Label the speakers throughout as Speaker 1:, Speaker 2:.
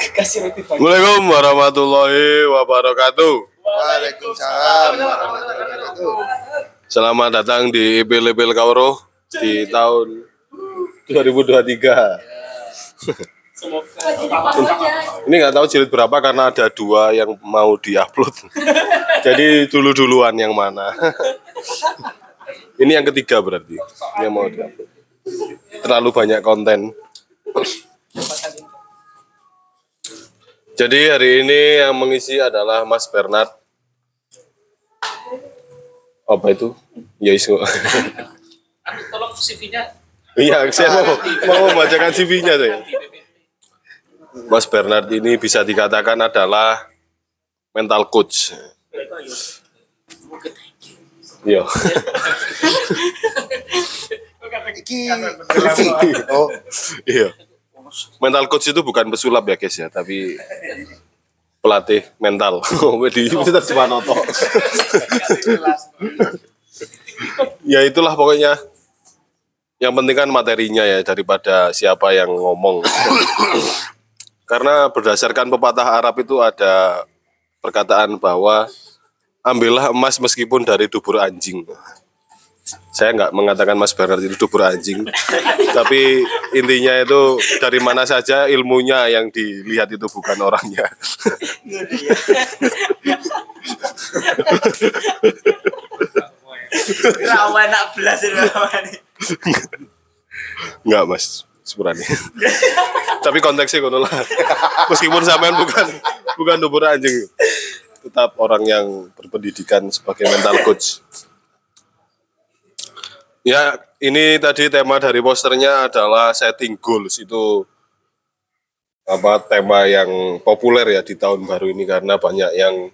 Speaker 1: Kasih roti banyak.
Speaker 2: Assalamualaikum warahmatullahi wabarakatuh.
Speaker 3: Waalaikumsalam warahmatullahi wabarakatuh.
Speaker 2: Selamat datang di Ipil Ipil Kauro di tahun 2023. Ini nggak tahu jilid berapa karena ada dua yang mau diupload. Jadi dulu-duluan yang mana? Ini yang ketiga berarti yang mau diupload. Terlalu banyak konten. Jadi hari ini yang mengisi adalah Mas Bernard. Apa itu? Ya isu.
Speaker 1: Anu tolong CV-nya
Speaker 2: Iya, saya mau, mau membacakan CV-nya saya. Mas Bernard ini bisa dikatakan adalah mental coach. Iya.
Speaker 3: Iki Oh,
Speaker 2: Iya. Mental coach itu bukan pesulap ya guys ya, tapi pelatih mental. Di ya itulah pokoknya. Yang penting kan materinya ya daripada siapa yang ngomong. Karena berdasarkan pepatah Arab itu ada perkataan bahwa ambillah emas meskipun dari dubur anjing. Saya nggak mengatakan Mas Bernard itu dubur anjing, tapi intinya itu dari mana saja ilmunya yang dilihat itu bukan orangnya.
Speaker 1: rawan nak belas ini rawan.
Speaker 2: Nggak mas, sepurane. tapi konteksnya kono lah. Meskipun sampean bukan bukan dubur anjing, tetap orang yang berpendidikan sebagai mental coach. Ya, ini tadi tema dari posternya adalah setting goals itu apa tema yang populer ya di tahun baru ini karena banyak yang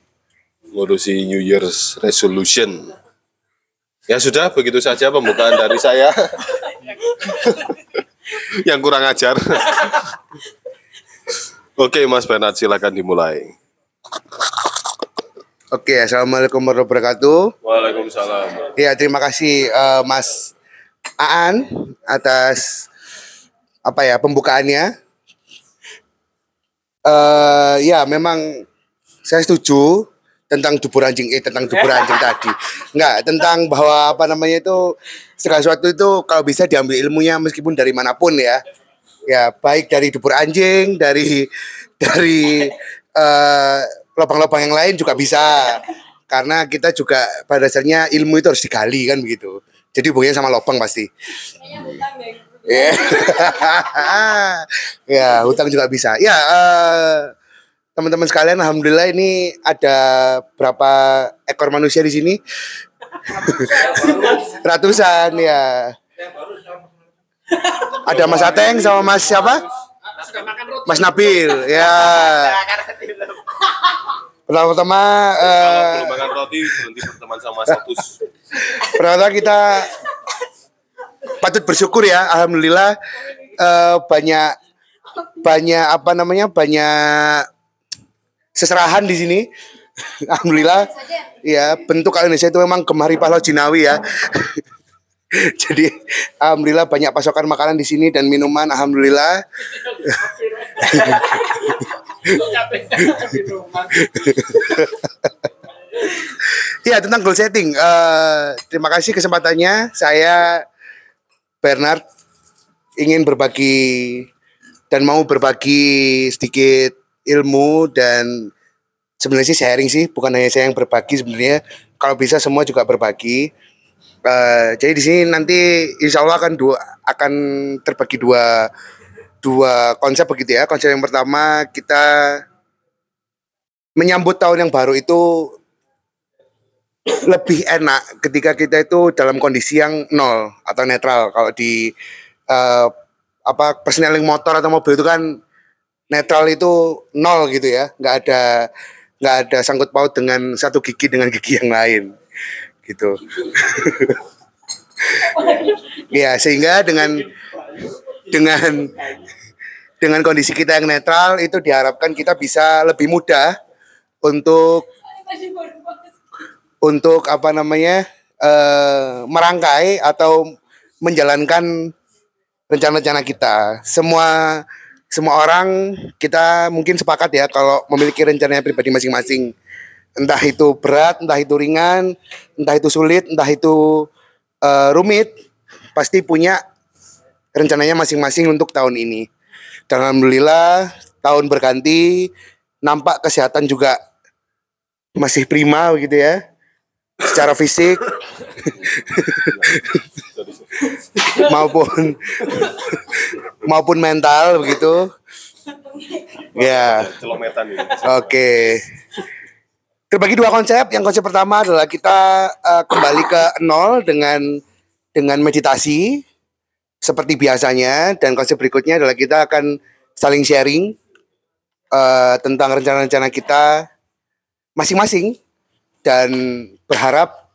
Speaker 2: ngurusi New Year's resolution. Ya sudah, begitu saja pembukaan dari saya. yang kurang ajar. Oke, Mas Bernard silakan dimulai.
Speaker 3: Oke, assalamualaikum warahmatullahi wabarakatuh.
Speaker 2: Waalaikumsalam.
Speaker 3: Ya, terima kasih eh, Mas Aan atas apa ya pembukaannya. eh ya, memang saya setuju tentang dubur anjing eh tentang dubur anjing tadi. Enggak, tentang bahwa apa namanya itu segala sesuatu itu kalau bisa diambil ilmunya meskipun dari mana pun ya. Ya, baik dari dubur anjing, dari dari eh lubang-lubang yang lain juga bisa. Karena kita juga pada dasarnya ilmu itu harus digali kan begitu. Jadi hubungannya sama lubang pasti. Ya, ya hutang juga bisa. Ya, eh, teman-teman sekalian, alhamdulillah ini ada berapa ekor manusia di sini? Ratusan ya. Ada Mas Ateng sama Mas siapa? Mas Nabil. Ya. Pertama-tama eh,
Speaker 2: Kalau belum makan roti berhenti berteman sama Sotus.
Speaker 3: Pertama kita patut bersyukur ya, alhamdulillah eh, banyak banyak apa namanya banyak seserahan di sini. Alhamdulillah, ya bentuk Indonesia itu memang gemari pahlawan jinawi ya. Jadi alhamdulillah banyak pasokan makanan di sini dan minuman alhamdulillah. Iya tentang goal setting. Eh, terima kasih kesempatannya. Saya Bernard ingin berbagi dan mau berbagi sedikit ilmu dan sebenarnya sih sharing sih, bukan hanya saya yang berbagi sebenarnya. Kalau bisa semua juga berbagi. Eh, jadi di sini nanti insya Allah akan dua akan terbagi dua dua konsep begitu ya. Konsep yang pertama kita menyambut tahun yang baru itu lebih enak ketika kita itu dalam kondisi yang nol atau netral. Kalau di eh, apa persneling motor atau mobil itu kan netral itu nol gitu ya, nggak ada nggak ada sangkut paut dengan satu gigi dengan gigi yang lain gitu. ya sehingga dengan dengan dengan kondisi kita yang netral itu diharapkan kita bisa lebih mudah untuk untuk apa namanya eh, merangkai atau menjalankan rencana-rencana kita. Semua semua orang kita mungkin sepakat ya kalau memiliki rencananya pribadi masing-masing. Entah itu berat, entah itu ringan, entah itu sulit, entah itu eh, rumit, pasti punya rencananya masing-masing untuk tahun ini. Dan alhamdulillah tahun berganti nampak kesehatan juga masih prima begitu ya. Secara fisik maupun maupun mental begitu. Ya.
Speaker 2: Celometan ini.
Speaker 3: Oke. Terbagi dua konsep. Yang konsep pertama adalah kita eh, kembali ke nol dengan dengan meditasi seperti biasanya dan konsep berikutnya adalah kita akan saling sharing eh, tentang rencana-rencana kita masing-masing dan berharap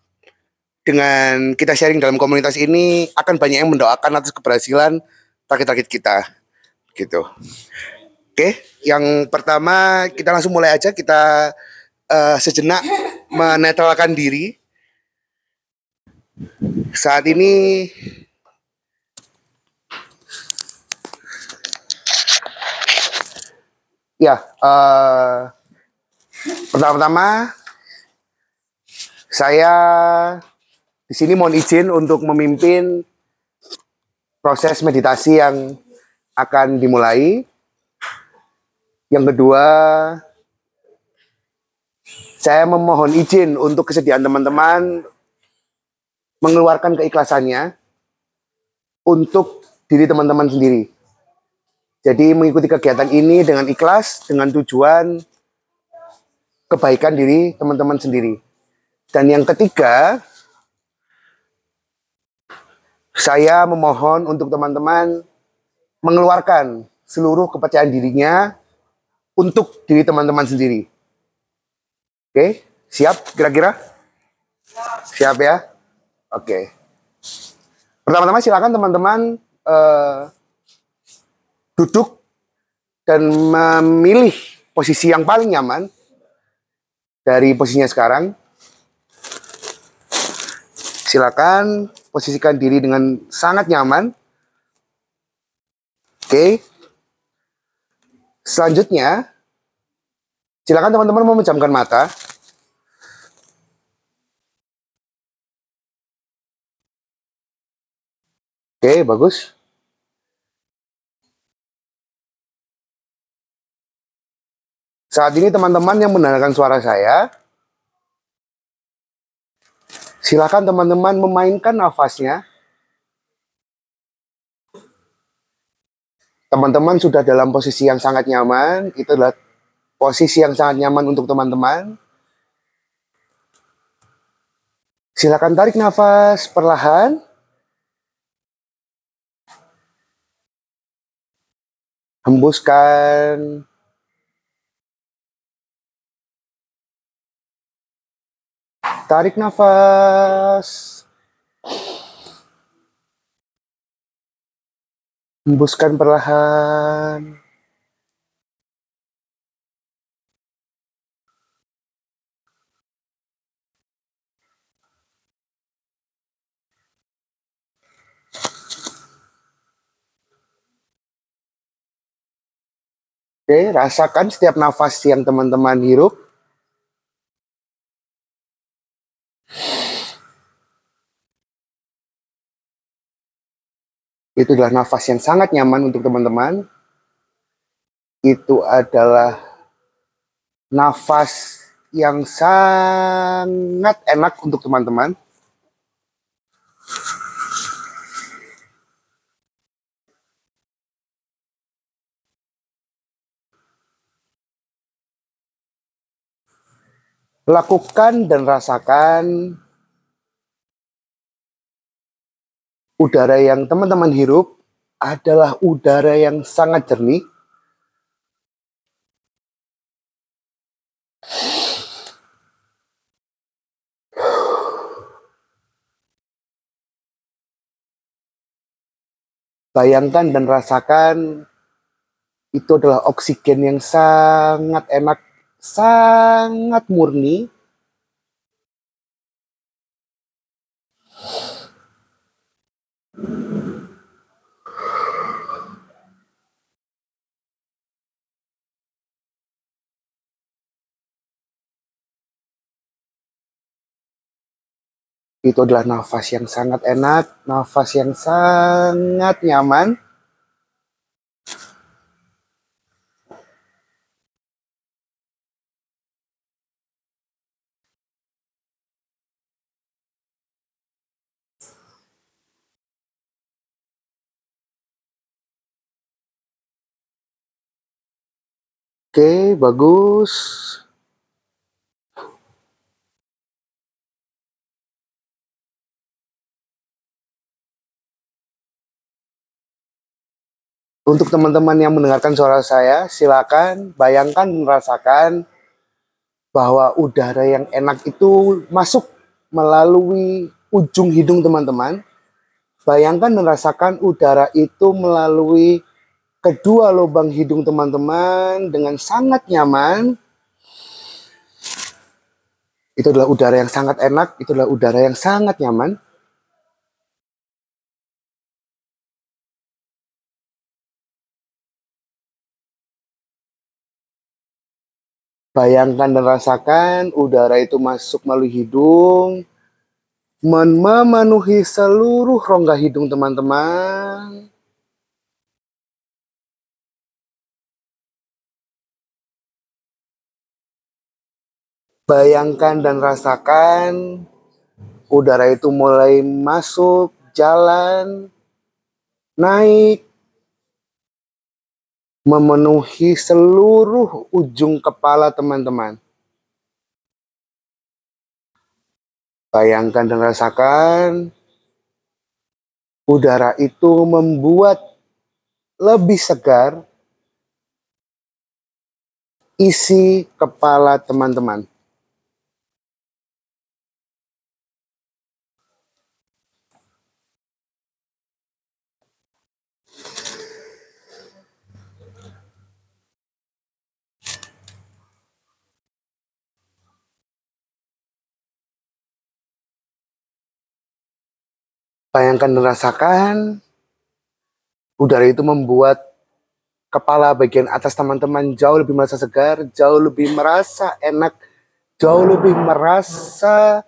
Speaker 3: dengan kita sharing dalam komunitas ini akan banyak yang mendoakan atas keberhasilan target-target kita gitu. Oke, yang pertama kita langsung mulai aja kita eh, sejenak menetralkan diri. Saat ini ya eh, pertama-tama saya di sini mohon izin untuk memimpin proses meditasi yang akan dimulai. Yang kedua, saya memohon izin untuk kesediaan teman-teman mengeluarkan keikhlasannya untuk diri teman-teman sendiri. Jadi mengikuti kegiatan ini dengan ikhlas, dengan tujuan kebaikan diri teman-teman sendiri. Dan yang ketiga, saya memohon untuk teman-teman mengeluarkan seluruh kepercayaan dirinya untuk diri teman-teman sendiri. Oke, siap kira-kira? Siap ya? Oke. Pertama-tama silakan teman-teman eh, duduk dan memilih posisi yang paling nyaman dari posisinya sekarang. Silakan posisikan diri dengan sangat nyaman. Oke. Selanjutnya, silakan teman-teman memejamkan mata. Oke, bagus. Saat ini teman-teman yang mendengarkan suara saya, silakan teman-teman memainkan nafasnya. Teman-teman sudah dalam posisi yang sangat nyaman, itu adalah posisi yang sangat nyaman untuk teman-teman. Silakan tarik nafas perlahan. Hembuskan. Tarik nafas. Hembuskan perlahan. Oke, rasakan setiap nafas yang teman-teman hirup. Itu adalah nafas yang sangat nyaman untuk teman-teman. Itu adalah nafas yang sangat enak untuk teman-teman. Lakukan dan rasakan udara yang teman-teman hirup adalah udara yang sangat jernih. Bayangkan dan rasakan itu adalah oksigen yang sangat enak, sangat murni. Itu adalah nafas yang sangat enak, nafas yang sangat nyaman. Oke, bagus. Untuk teman-teman yang mendengarkan suara saya, silakan bayangkan merasakan bahwa udara yang enak itu masuk melalui ujung hidung teman-teman. Bayangkan dan rasakan udara itu melalui kedua lubang hidung teman-teman dengan sangat nyaman. Itu adalah udara yang sangat enak, itu adalah udara yang sangat nyaman. Bayangkan dan rasakan udara itu masuk melalui hidung, men- memenuhi seluruh rongga hidung teman-teman. Bayangkan dan rasakan udara itu mulai masuk, jalan, naik, memenuhi seluruh ujung kepala teman-teman. Bayangkan dan rasakan udara itu membuat lebih segar isi kepala teman-teman. Bayangkan dan rasakan udara itu membuat kepala bagian atas teman-teman jauh lebih merasa segar, jauh lebih merasa enak, jauh lebih merasa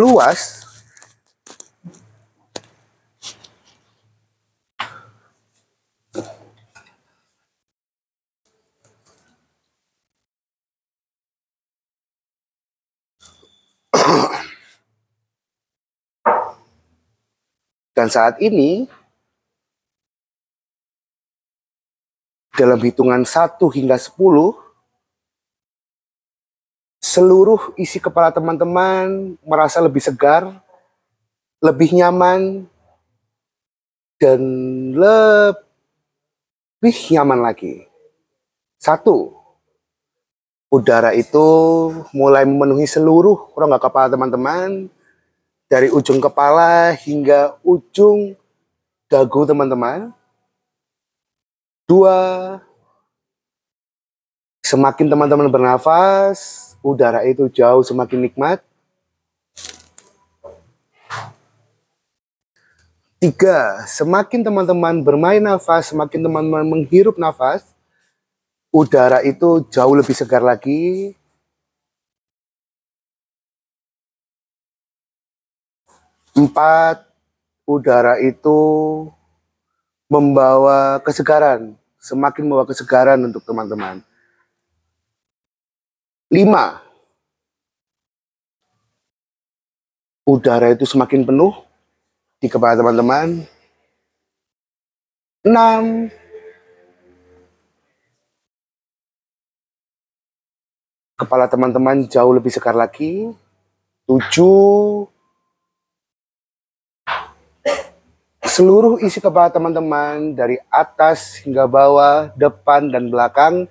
Speaker 3: luas. Dan saat ini dalam hitungan 1 hingga 10 seluruh isi kepala teman-teman merasa lebih segar, lebih nyaman dan lebih nyaman lagi. Satu, udara itu mulai memenuhi seluruh rongga kepala teman-teman dari ujung kepala hingga ujung dagu teman-teman. Dua, semakin teman-teman bernafas, udara itu jauh semakin nikmat. Tiga, semakin teman-teman bermain nafas, semakin teman-teman menghirup nafas, udara itu jauh lebih segar lagi. Empat, udara itu membawa kesegaran, semakin membawa kesegaran untuk teman-teman. Lima, udara itu semakin penuh di kepala teman-teman. Enam, kepala teman-teman jauh lebih segar lagi. Tujuh, seluruh isi kepala teman-teman dari atas hingga bawah, depan dan belakang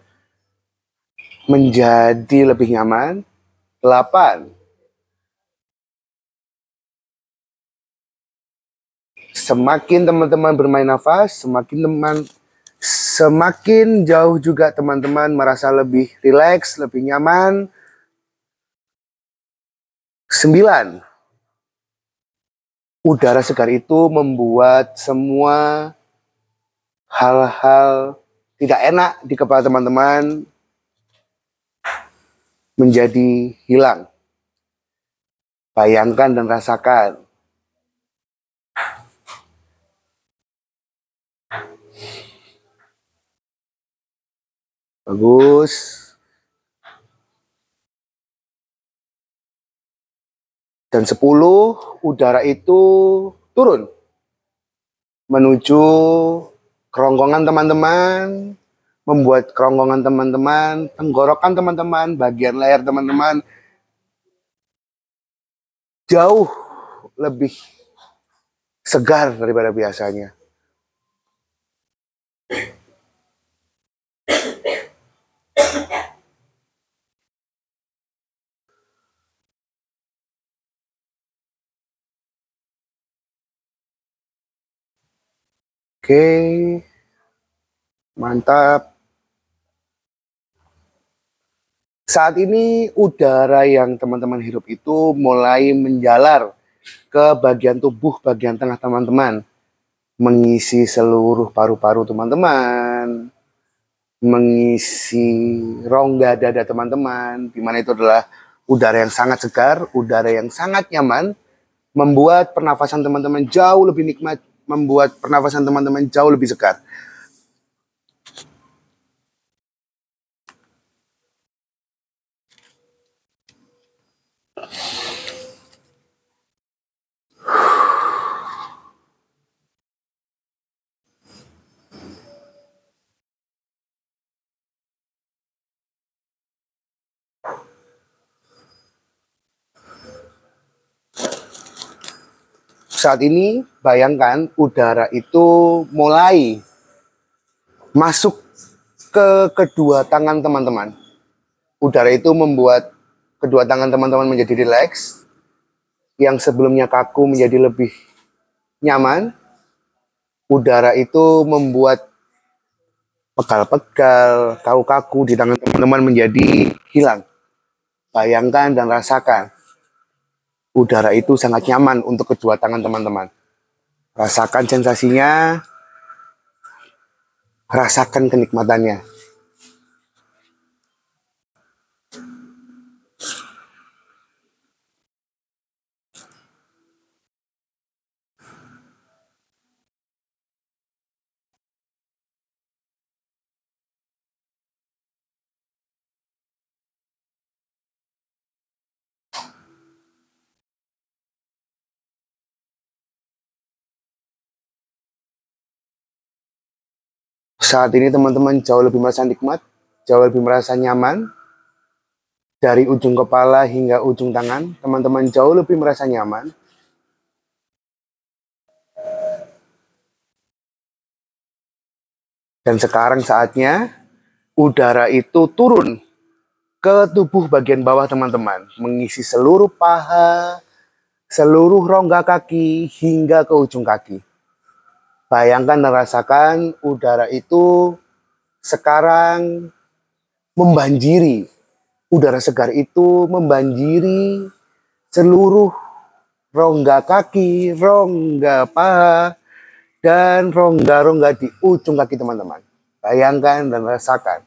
Speaker 3: menjadi lebih nyaman. Delapan, semakin teman-teman bermain nafas, semakin teman semakin jauh juga teman-teman merasa lebih rileks, lebih nyaman. Sembilan, udara segar itu membuat semua hal-hal tidak enak di kepala teman-teman menjadi hilang. Bayangkan dan rasakan. Bagus. Dan 10 udara itu turun menuju kerongkongan teman-teman, membuat kerongkongan teman-teman, tenggorokan teman-teman, bagian leher teman-teman jauh lebih segar daripada biasanya. Oke, mantap. Saat ini udara yang teman-teman hirup itu mulai menjalar ke bagian tubuh bagian tengah teman-teman. Mengisi seluruh paru-paru teman-teman. Mengisi rongga dada teman-teman. Di mana itu adalah udara yang sangat segar, udara yang sangat nyaman. Membuat pernafasan teman-teman jauh lebih nikmat. Membuat pernafasan teman-teman jauh lebih segar. Saat ini bayangkan udara itu mulai masuk ke kedua tangan teman-teman. Udara itu membuat kedua tangan teman-teman menjadi rileks. Yang sebelumnya kaku menjadi lebih nyaman. Udara itu membuat pegal-pegal, kaku-kaku di tangan teman-teman menjadi hilang. Bayangkan dan rasakan udara itu sangat nyaman untuk kedua tangan teman-teman. Rasakan sensasinya, rasakan kenikmatannya. Saat ini teman-teman jauh lebih merasa nikmat, jauh lebih merasa nyaman. Dari ujung kepala hingga ujung tangan, teman-teman jauh lebih merasa nyaman. Dan sekarang saatnya udara itu turun ke tubuh bagian bawah teman-teman, mengisi seluruh paha, seluruh rongga kaki hingga ke ujung kaki. Bayangkan dan rasakan udara itu sekarang membanjiri. Udara segar itu membanjiri seluruh rongga kaki, rongga paha, dan rongga-rongga di ujung kaki teman-teman. Bayangkan dan rasakan.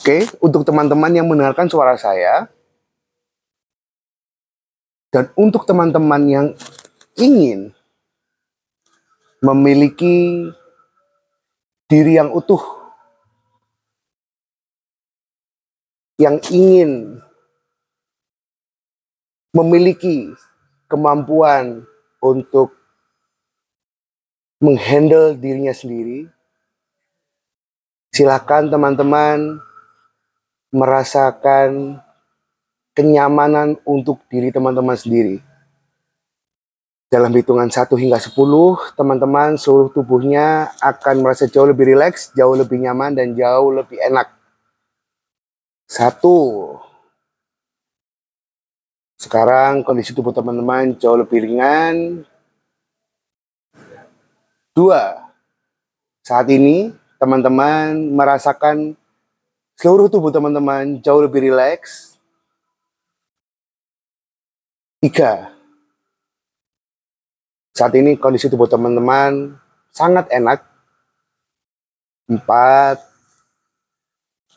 Speaker 3: Oke, untuk teman-teman yang mendengarkan suara saya, dan untuk teman-teman yang ingin memiliki diri yang utuh, yang ingin memiliki kemampuan untuk menghandle dirinya sendiri, silakan teman-teman merasakan kenyamanan untuk diri teman-teman sendiri. Dalam hitungan 1 hingga 10, teman-teman seluruh tubuhnya akan merasa jauh lebih rileks, jauh lebih nyaman, dan jauh lebih enak. Satu, Sekarang kondisi tubuh teman-teman jauh lebih ringan. Dua, saat ini teman-teman merasakan seluruh tubuh teman-teman jauh lebih rileks. Tiga, saat ini kondisi tubuh teman-teman sangat enak. Empat,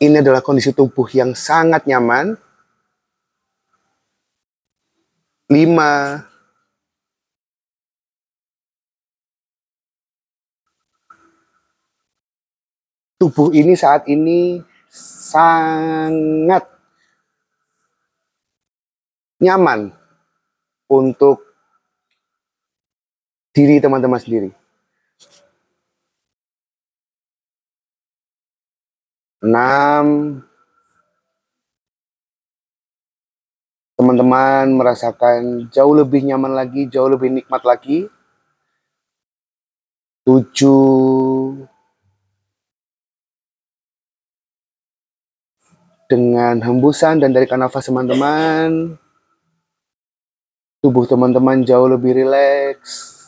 Speaker 3: ini adalah kondisi tubuh yang sangat nyaman. Lima, tubuh ini saat ini sangat nyaman untuk diri teman-teman sendiri. Enam, teman-teman merasakan jauh lebih nyaman lagi, jauh lebih nikmat lagi. Tujuh, dengan hembusan dan tarikan nafas teman-teman, tubuh teman-teman jauh lebih rileks.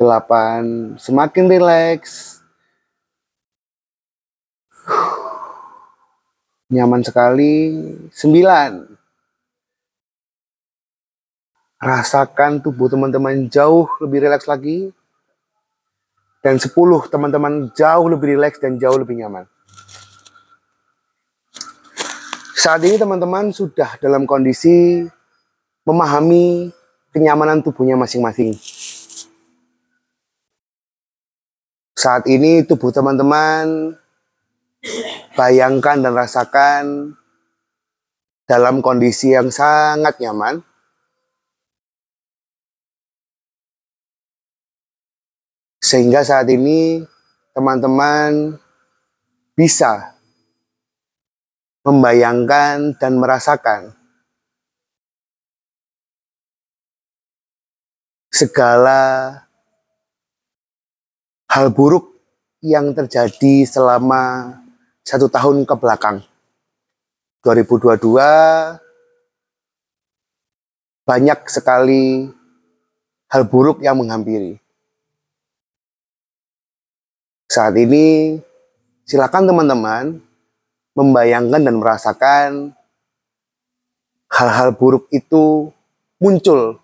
Speaker 3: Delapan, semakin rileks. Nyaman sekali. Sembilan, rasakan tubuh teman-teman jauh lebih rileks lagi. Dan sepuluh, teman-teman jauh lebih rileks dan jauh lebih nyaman. Saat ini teman-teman sudah dalam kondisi memahami kenyamanan tubuhnya masing-masing. Saat ini tubuh teman-teman bayangkan dan rasakan dalam kondisi yang sangat nyaman. Sehingga saat ini teman-teman bisa membayangkan dan merasakan segala hal buruk yang terjadi selama satu tahun ke belakang. 2022 banyak sekali hal buruk yang menghampiri. Saat ini silakan teman-teman membayangkan dan merasakan hal-hal buruk itu muncul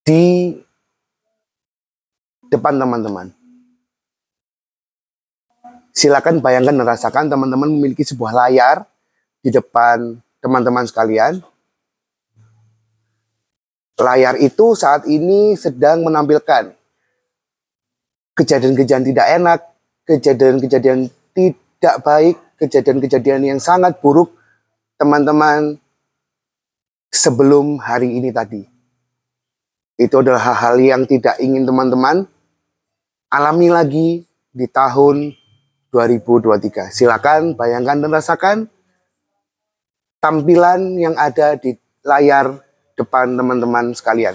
Speaker 3: di depan teman-teman. Silakan bayangkan dan rasakan teman-teman memiliki sebuah layar di depan teman-teman sekalian. Layar itu saat ini sedang menampilkan kejadian-kejadian tidak enak, kejadian-kejadian tidak baik, kejadian-kejadian yang sangat buruk teman-teman sebelum hari ini tadi. Itu adalah hal-hal yang tidak ingin teman-teman alami lagi di tahun 2023. Silakan bayangkan dan rasakan tampilan yang ada di layar depan teman-teman sekalian.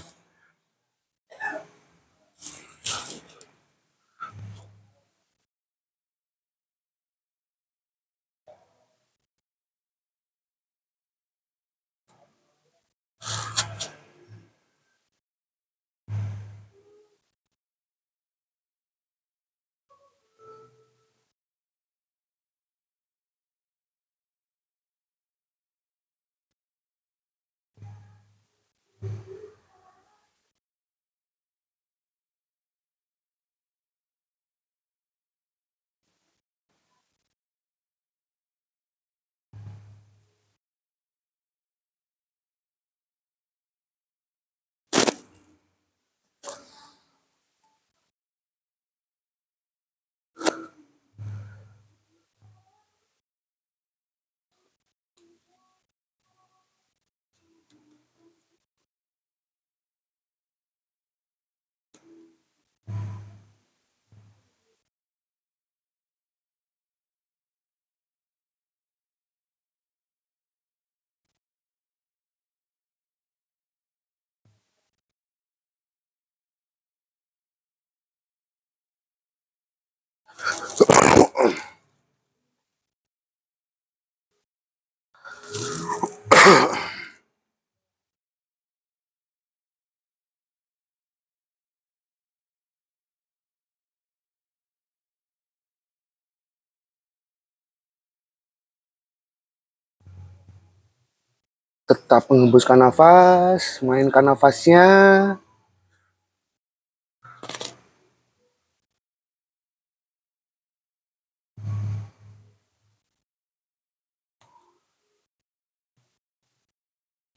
Speaker 3: tetap mengembuskan nafas, mainkan nafasnya,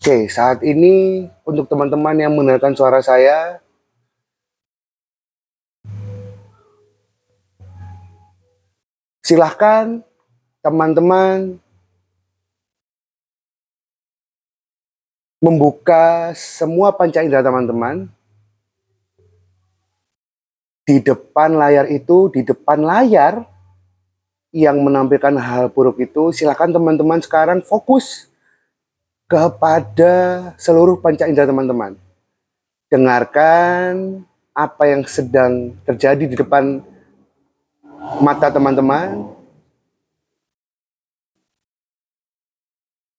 Speaker 3: Oke, saat ini untuk teman-teman yang mendengarkan suara saya, silahkan teman-teman membuka semua panca indera teman-teman di depan layar itu, di depan layar yang menampilkan hal buruk itu, silahkan teman-teman sekarang fokus kepada seluruh panca indera teman-teman. Dengarkan apa yang sedang terjadi di depan mata teman-teman.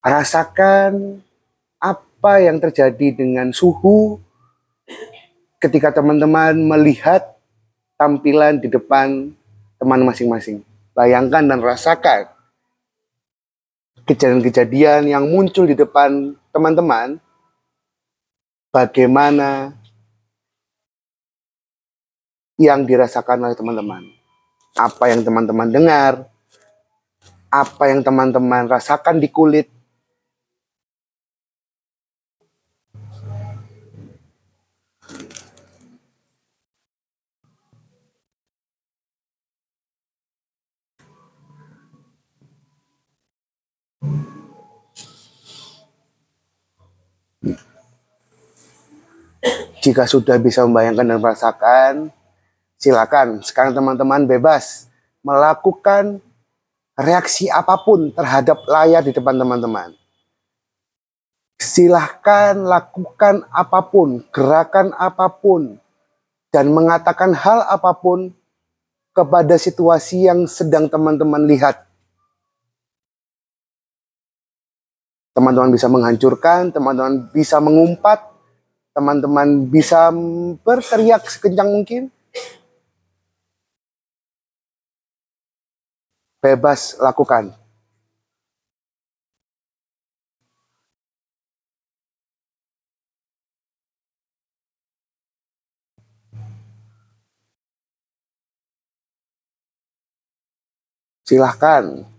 Speaker 3: Rasakan apa yang terjadi dengan suhu ketika teman-teman melihat tampilan di depan teman masing-masing. Bayangkan dan rasakan kejadian-kejadian yang muncul di depan teman-teman, bagaimana yang dirasakan oleh teman-teman. Apa yang teman-teman dengar, apa yang teman-teman rasakan di kulit, Jika sudah bisa membayangkan dan merasakan, silakan sekarang teman-teman bebas melakukan reaksi apa pun terhadap layar di depan teman-teman. Silahkan lakukan apa pun, gerakan apa pun, dan mengatakan hal apa pun kepada situasi yang sedang teman-teman lihat. Teman-teman bisa menghancurkan, teman-teman bisa mengumpat, teman-teman bisa berteriak sekencang mungkin. Bebas lakukan. Silahkan.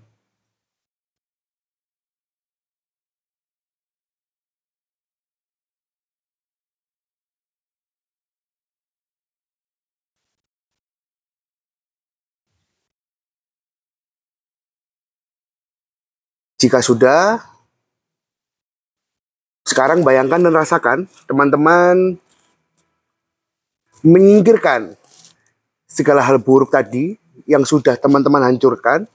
Speaker 3: Jika sudah, sekarang bayangkan dan rasakan teman-teman menyingkirkan segala hal buruk tadi yang sudah teman-teman hancurkan.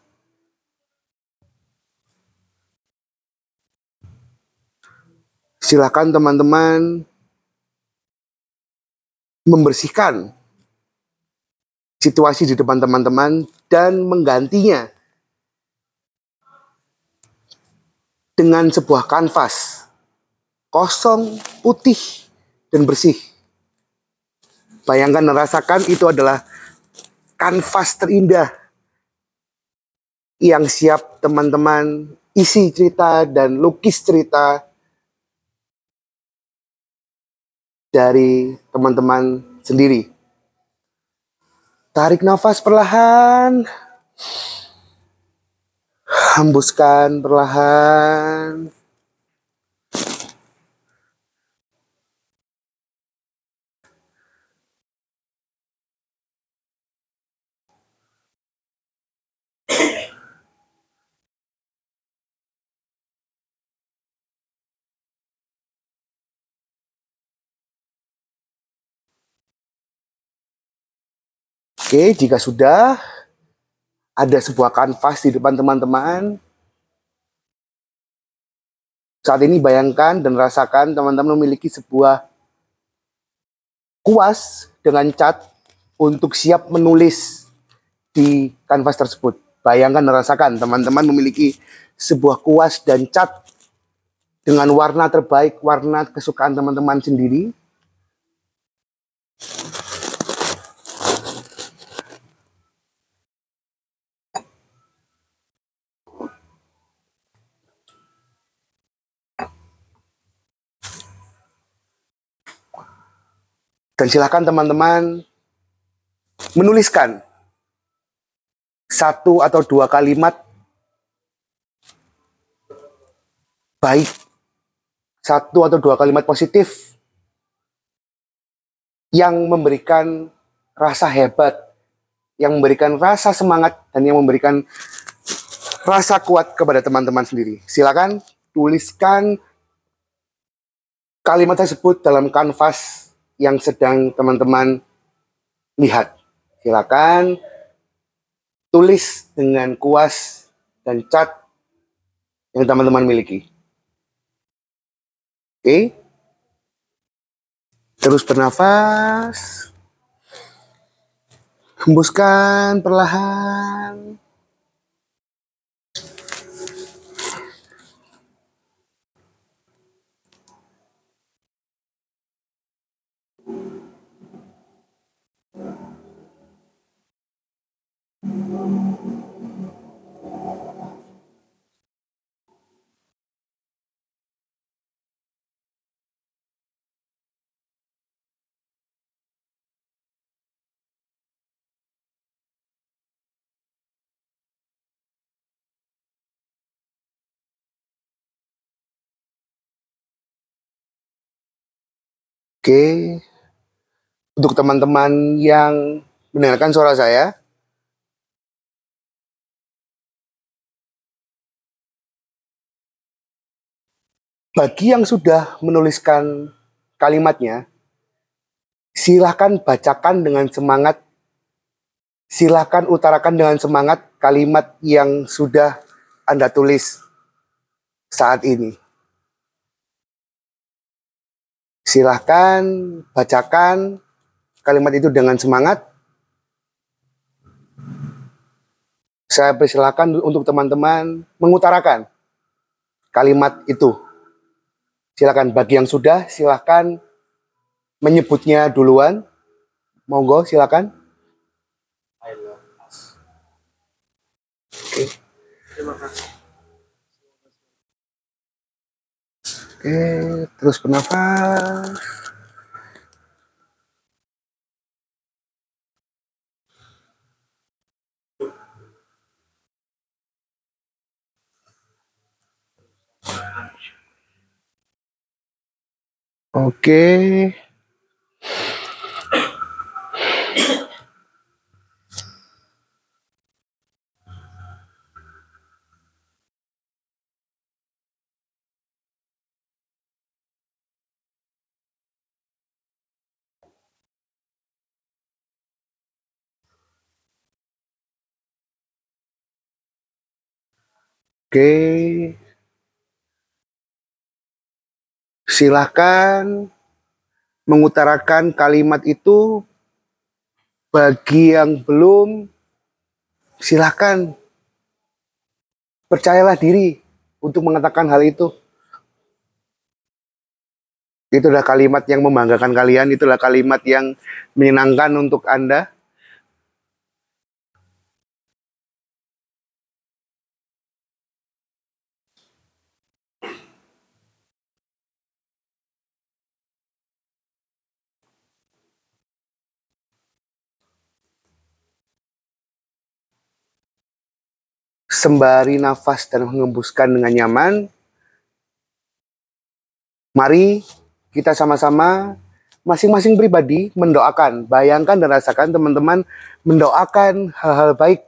Speaker 3: Silakan teman-teman membersihkan situasi di depan teman-teman dan menggantinya dengan sebuah kanvas kosong, putih, dan bersih. Bayangkan dan rasakan itu adalah kanvas terindah yang siap teman-teman isi cerita dan lukis cerita dari teman-teman sendiri. Tarik nafas perlahan. Hembuskan perlahan. Oke, jika sudah ada sebuah kanvas di depan teman-teman, saat ini bayangkan dan rasakan teman-teman memiliki sebuah kuas dengan cat untuk siap menulis di kanvas tersebut. Bayangkan dan rasakan teman-teman memiliki sebuah kuas dan cat dengan warna terbaik, warna kesukaan teman-teman sendiri. Dan silakan teman-teman menuliskan satu atau dua kalimat baik, satu atau dua kalimat positif yang memberikan rasa hebat, yang memberikan rasa semangat, dan yang memberikan rasa kuat kepada teman-teman sendiri. Silakan tuliskan kalimat tersebut dalam kanvas yang sedang teman-teman lihat. Silakan tulis dengan kuas dan cat yang teman-teman miliki. Oke. Terus bernafas. Hembuskan perlahan. Oke. Untuk teman-teman yang mendengarkan suara saya, bagi yang sudah menuliskan kalimatnya, silahkan bacakan dengan semangat, silahkan utarakan dengan semangat kalimat yang sudah Anda tulis saat ini. Silahkan bacakan kalimat itu dengan semangat. Saya persilakan untuk teman-teman mengutarakan kalimat itu. Silakan bagi yang sudah, silakan menyebutnya duluan. Monggo, silakan.
Speaker 1: I love us.
Speaker 3: Oke.
Speaker 1: Terima kasih.
Speaker 3: Oke, terus bernafas. Oke. Oke. Silahkan mengutarakan kalimat itu bagi yang belum silahkan percayalah diri untuk mengatakan hal itu. Itulah kalimat yang membanggakan kalian, itulah kalimat yang menyenangkan untuk Anda. Sembari nafas dan mengembuskan dengan nyaman, mari kita sama-sama masing-masing pribadi mendoakan. Bayangkan dan rasakan teman-teman mendoakan hal-hal baik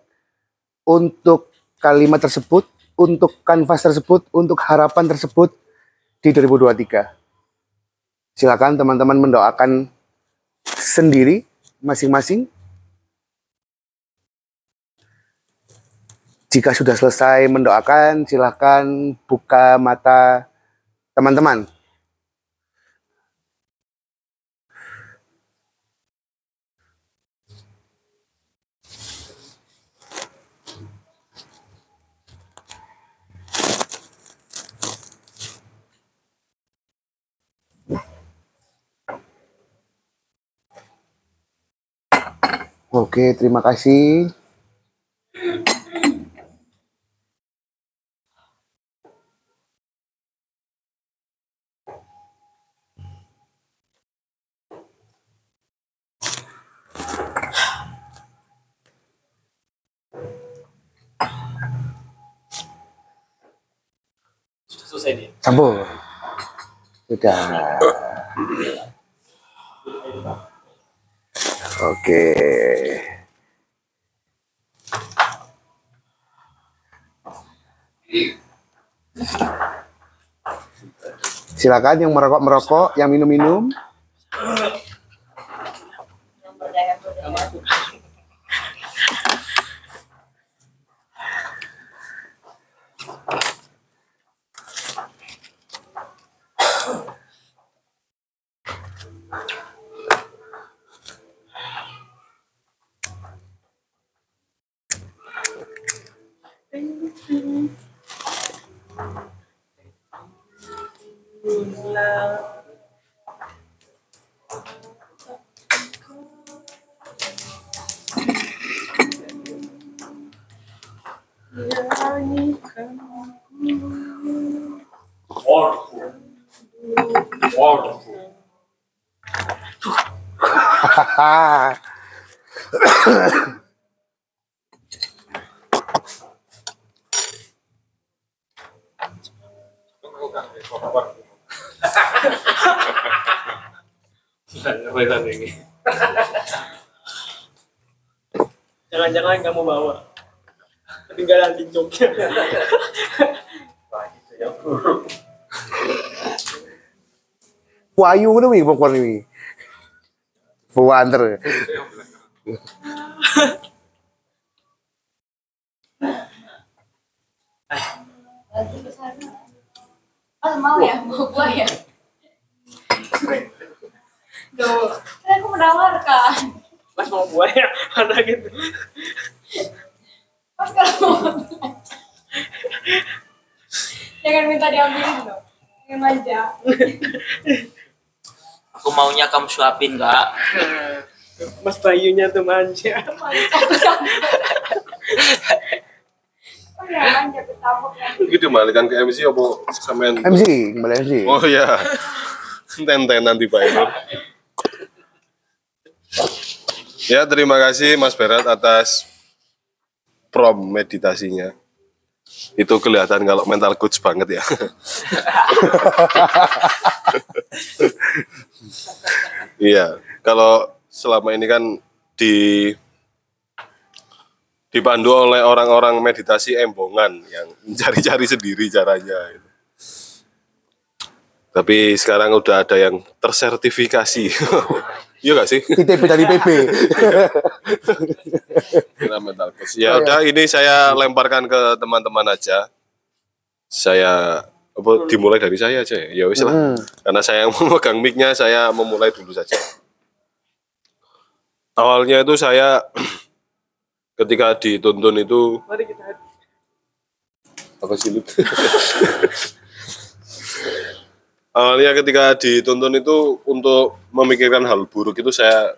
Speaker 3: untuk kalimat tersebut, untuk kanvas tersebut, untuk harapan tersebut di 2023. Silakan teman-teman mendoakan sendiri masing-masing. Jika sudah selesai mendoakan, silakan buka mata teman-teman. Oke, terima kasih.
Speaker 1: Dia.
Speaker 3: Campur. Sudah. Oke. Silakan yang merokok merokok, yang minum minum.
Speaker 1: Jogja.
Speaker 3: Wayu ngono wi popcorn wi. Buanter.
Speaker 4: Lagi ke sana. Oh, mau ya? Mau gua ya? Duh, kan aku menawarkan.
Speaker 1: Mas mau buaya, ada gitu.
Speaker 4: Mas kalau mau Jangan minta diambilin loh. Jangan manja.
Speaker 5: Aku maunya kamu suapin, Kak.
Speaker 1: Mas Bayunya tuh manja.
Speaker 4: Manja. Oh ya, manja ketabuk ya.
Speaker 2: Ini dibalikan ke MC apa sampean?
Speaker 3: MC, kembali MC.
Speaker 2: Oh ya. Tenten nanti Pak Ainur. Ya, terima kasih Mas Berat atas prom meditasinya. Itu kelihatan kalau mental coach banget ya. Iya, kalau selama ini kan di dipandu oleh orang-orang meditasi embongan yang mencari-cari sendiri caranya. Tapi sekarang udah ada yang tersertifikasi. Iya gak sih?
Speaker 3: ITP dari PP.
Speaker 2: Kira mental coach. Ya udah ini saya lemparkan ke teman-teman aja. Saya apa dimulai dari saya aja ya. Ya wis lah.
Speaker 3: Hmm.
Speaker 2: Karena saya yang memegang mic-nya, saya memulai dulu saja. Awalnya itu saya ketika dituntun itu
Speaker 1: Mari kita
Speaker 2: apa sih? Awalnya ketika dituntun itu untuk memikirkan hal buruk itu saya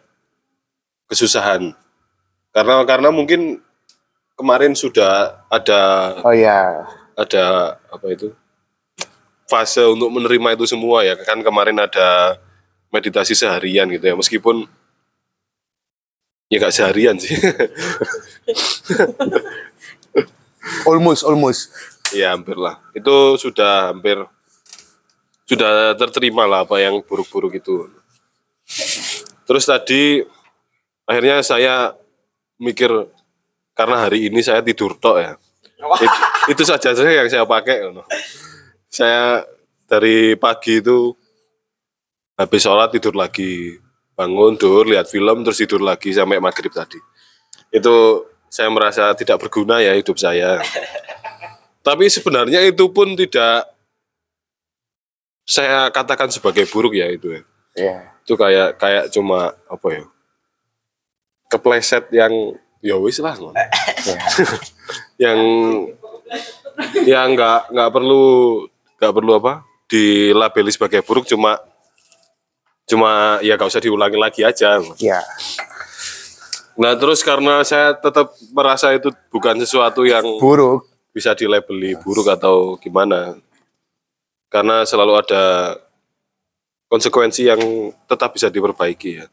Speaker 2: kesusahan. Karena karena mungkin kemarin sudah ada
Speaker 3: Oh ya.
Speaker 2: ada apa itu fase untuk menerima itu semua ya kan kemarin ada meditasi seharian gitu ya meskipun ya gak seharian sih
Speaker 3: Almost, almost.
Speaker 2: ya hampir lah itu sudah hampir sudah terterima lah apa yang buruk-buruk itu. Terus tadi akhirnya saya mikir karena hari ini saya tidur tok ya. Itu, itu saja saja yang saya pakai no. saya dari pagi itu habis sholat tidur lagi. Bangun tidur lihat film terus tidur lagi sampai maghrib tadi. Itu saya merasa tidak berguna ya hidup saya. Tapi sebenarnya itu pun tidak saya katakan sebagai buruk ya itu ya
Speaker 3: Ya.
Speaker 2: itu kayak kayak cuma apa ya kepleset yang ya wis lah yang yang nggak nggak perlu nggak perlu apa dilabeli sebagai buruk cuma cuma ya gak usah diulangi lagi aja
Speaker 3: Ya.
Speaker 2: nah terus karena saya tetap merasa itu bukan sesuatu yang
Speaker 3: Buruk.
Speaker 2: bisa dilabeli buruk atau gimana karena selalu ada konsekuensi yang tetap bisa diperbaiki ya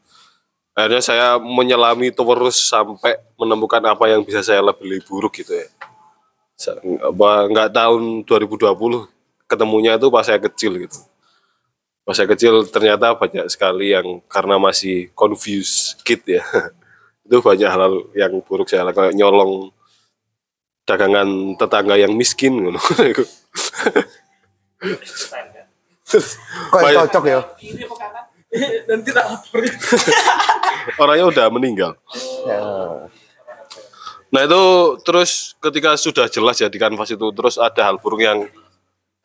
Speaker 2: akhirnya saya menyelami terus sampai menemukan apa yang bisa saya labeli buruk gitu ya Sa- apa, nggak tahun 2020 ketemunya itu pas saya kecil gitu. Pas saya kecil ternyata banyak sekali yang karena masih confused kid ya. itu banyak hal yang buruk saya lakukan nyolong dagangan tetangga yang miskin gitu.
Speaker 3: Kok cocok ya?
Speaker 1: Nanti tak lapor.
Speaker 2: Orangnya udah meninggal.
Speaker 3: Ya.
Speaker 2: Nah itu terus ketika sudah jelas ya di kanvas itu terus ada hal buruk yang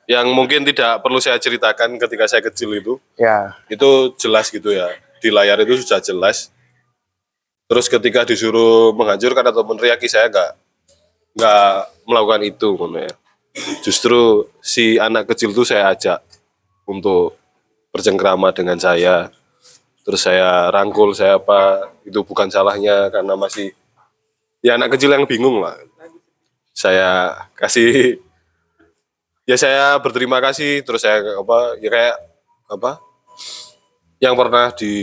Speaker 2: yang mungkin tidak perlu saya ceritakan ketika saya kecil itu
Speaker 3: Ya.
Speaker 2: itu jelas gitu ya di layar itu sudah jelas. Terus ketika disuruh menghancurkan atau meneriaki saya nggak nggak melakukan itu ya. Justru si anak kecil itu saya ajak untuk bercengkrama dengan saya. Terus saya rangkul saya apa itu bukan salahnya karena masih ya anak kecil yang bingung lah. Saya kasih ya saya berterima kasih terus saya apa ya kayak apa yang pernah di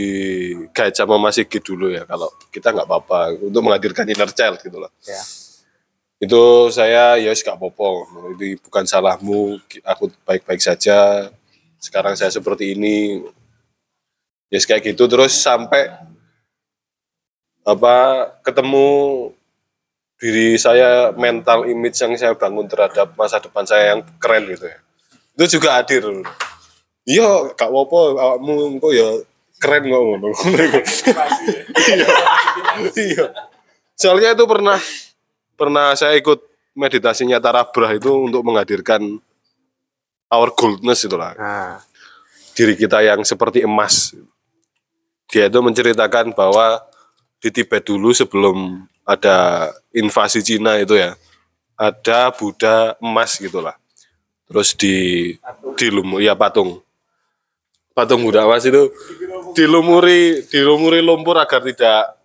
Speaker 2: sama Mas Sigit dulu ya kalau kita nggak apa-apa untuk menghadirkan inner child gitu loh.
Speaker 3: Ya.
Speaker 2: Itu saya ya gak apa-apa. Itu bukan salahmu aku baik-baik saja. Sekarang saya seperti ini. Ya kayak gitu. Terus sampai apa ketemu diri saya mental image yang saya bangun terhadap masa depan saya yang keren gitu ya. Itu juga hadir. Iya gak apa-apa. Awakmu engko ya keren kok ngono. Iya. Iya. Soalnya itu pernah pernah saya ikut meditasinya Tarabrah itu untuk menghadirkan our goldness itulah
Speaker 3: Nah,
Speaker 2: diri kita yang seperti emas. Dia itu menceritakan bahwa di Tibet dulu sebelum ada invasi Cina itu ya, ada Buddha emas gitulah. Terus di dilumuri ya patung. Patung Buddha emas itu dilumuri dilumuri lumpur agar tidak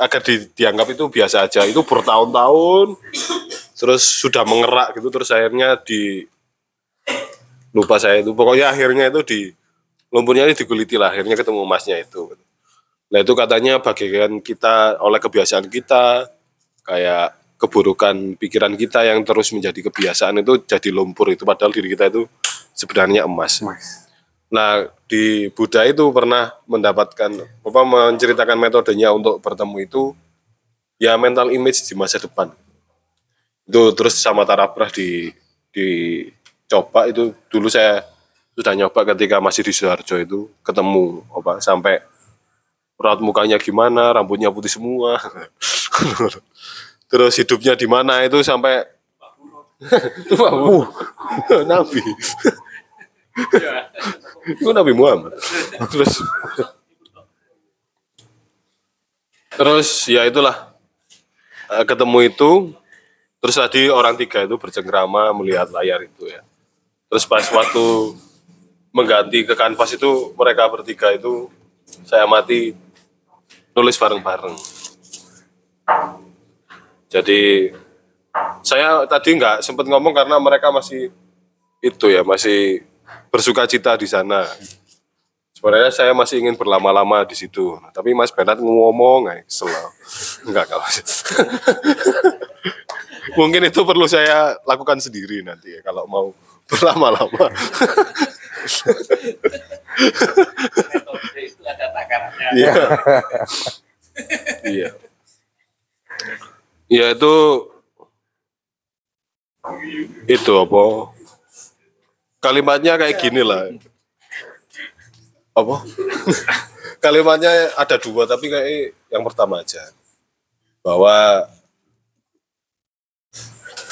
Speaker 2: agar di- dianggap itu biasa aja. Itu bertahun-tahun terus sudah mengerak gitu terus akhirnya di lupa saya itu pokoknya akhirnya itu di lumpurnya ini diguliti lah akhirnya ketemu emasnya itu nah itu katanya bagian kita oleh kebiasaan kita kayak keburukan pikiran kita yang terus menjadi kebiasaan itu jadi lumpur itu padahal diri kita itu sebenarnya emas
Speaker 3: Mas.
Speaker 2: Nah di Buddha itu pernah mendapatkan apa menceritakan metodenya untuk bertemu itu ya mental image di masa depan. Itu terus sama Tarabrah di dicoba itu. Dulu saya sudah nyoba ketika masih di Sidoarjo itu ketemu apa sampai raut mukanya gimana rambutnya putih semua. Terus hidupnya di mana itu sampai Wah, Nabi itu Nabi Muhammad terus terus ya itulah Eh, ketemu itu Terus tadi orang tiga itu bercengkrama melihat layar itu ya. Terus pas waktu mengganti ke kanvas itu mereka bertiga itu saya mati nulis bareng-bareng. Jadi saya tadi nggak sempat ngomong karena mereka masih itu ya masih bersuka cita di sana. Sebenarnya saya masih ingin berlama-lama di situ, tapi Mas Bernard ngomong, eh, selalu enggak Mas. Mungkin itu perlu saya lakukan sendiri nanti ya kalau mau berlama-lama. Iya. Iya. Ya itu itu apa? Kalimatnya kayak gini lah. Apa? Kalimatnya ada dua tapi kayak yang pertama aja. Bahwa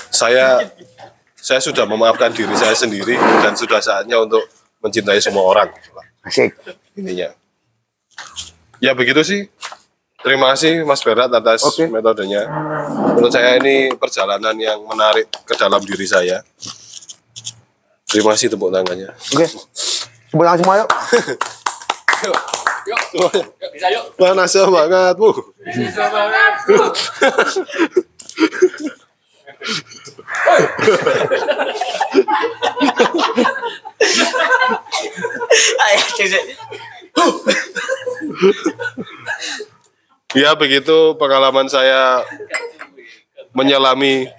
Speaker 2: saya saya sudah memaafkan diri saya sendiri dan sudah saatnya untuk mencintai semua orang.
Speaker 3: Asik.
Speaker 2: intinya. Ya begitu sih. Terima kasih Mas Berat atas
Speaker 3: Oke.
Speaker 2: metodenya. Menurut saya ini perjalanan yang menarik ke dalam diri saya. Terima kasih tepuk tangannya.
Speaker 3: Oke. Sebut tangan semua yuk.
Speaker 5: Yuk, yuk, bisa yuk.
Speaker 2: Panas banget, Bu. Ya begitu pengalaman saya menyelami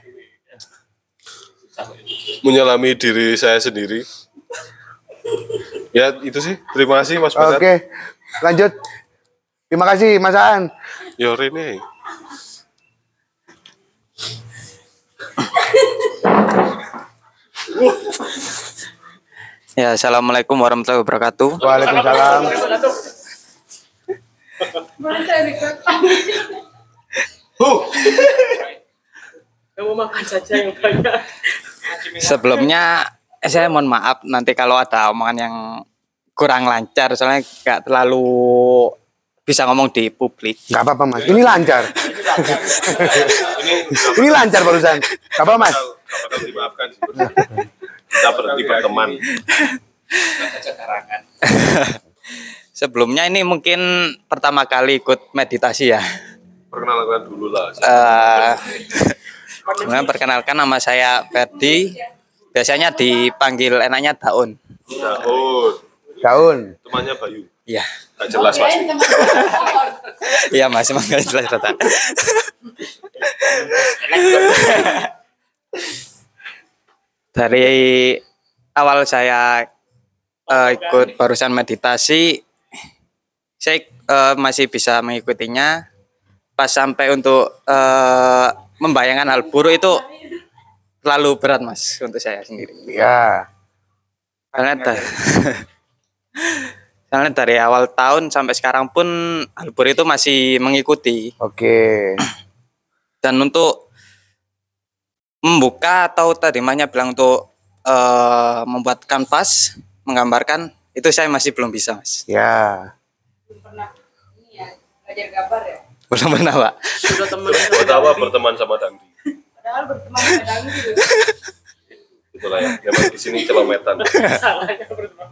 Speaker 2: menyelami diri saya sendiri. Ya itu sih. Terima kasih Mas.
Speaker 3: Oke, lanjut. Terima kasih Mas Aan.
Speaker 2: Yo Rene.
Speaker 6: Ya, assalamualaikum warahmatullahi wabarakatuh.
Speaker 3: Waalaikumsalam.
Speaker 1: Kamu makan saja yang banyak.
Speaker 6: Sebelumnya saya mohon maaf nanti kalau ada omongan yang kurang lancar, soalnya nggak terlalu bisa ngomong di publik.
Speaker 3: Gak apa-apa Mas. Ini lancar. Ini lancar barusan. Gak apa Mas.
Speaker 2: Dapat dimaafkan. Kita berhenti berteman.
Speaker 6: Sebelumnya ini mungkin pertama kali ikut meditasi ya.
Speaker 2: Perkenalkan dulu lah.
Speaker 6: Eh, kemudian perkenalkan nama saya Ferdi. Biasanya dipanggil enaknya Daun.
Speaker 2: Daun.
Speaker 3: Daun.
Speaker 2: Temannya Bayu.
Speaker 6: Iya.
Speaker 2: Gak jelas pasti.
Speaker 6: Iya Mas, emang jelas rata. Dari awal saya eh, ikut barusan meditasi, saya eh, masih bisa mengikutinya. Pas sampai untuk eh, membayangkan hal buruk itu terlalu berat mas untuk saya sendiri.
Speaker 3: Ya.
Speaker 6: Karena da- Soalnya dari awal tahun sampai sekarang pun hal buruk itu masih mengikuti.
Speaker 3: Oke.
Speaker 6: dan untuk membuka atau tadi mahnya bilang untuk eh, membuat kanvas menggambarkan itu saya masih belum bisa mas
Speaker 3: Ya.
Speaker 4: Belum pernah ini ya, belajar gambar ya.
Speaker 6: Pernah pak
Speaker 1: Sudah teman
Speaker 2: Pertama berteman sama Dandi.
Speaker 4: Padahal berteman dengan gitu.
Speaker 2: Itulah ya. Memang di sini celometan.
Speaker 1: salahnya berteman.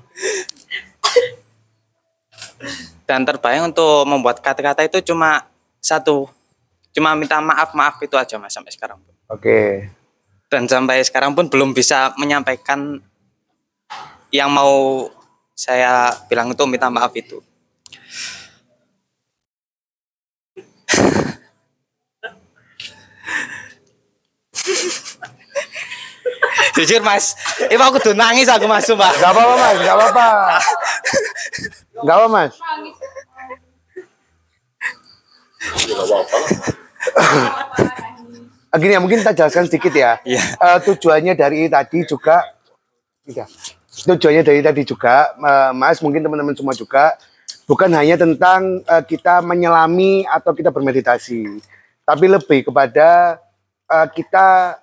Speaker 6: dan terbayang untuk membuat kata-kata itu cuma satu cuma minta maaf maaf itu aja mas sampai sekarang pun
Speaker 3: Oke.
Speaker 6: dan sampai sekarang pun belum bisa menyampaikan yang mau saya bilang itu minta maaf itu jujur mas itu aku tuh nangis aku mas sumpah
Speaker 3: Gak apa-apa Mas. Gak apa-apa. Gak apa Mas. Ah, Gini ya mungkin kita jelaskan sedikit ya.
Speaker 6: Iya.
Speaker 3: Eh, tujuannya dari tadi juga, iya. tujuannya dari tadi juga, eh, Mas mungkin teman-teman semua juga, bukan hanya tentang eh, kita menyelami atau kita bermeditasi, tapi lebih kepada eh, kita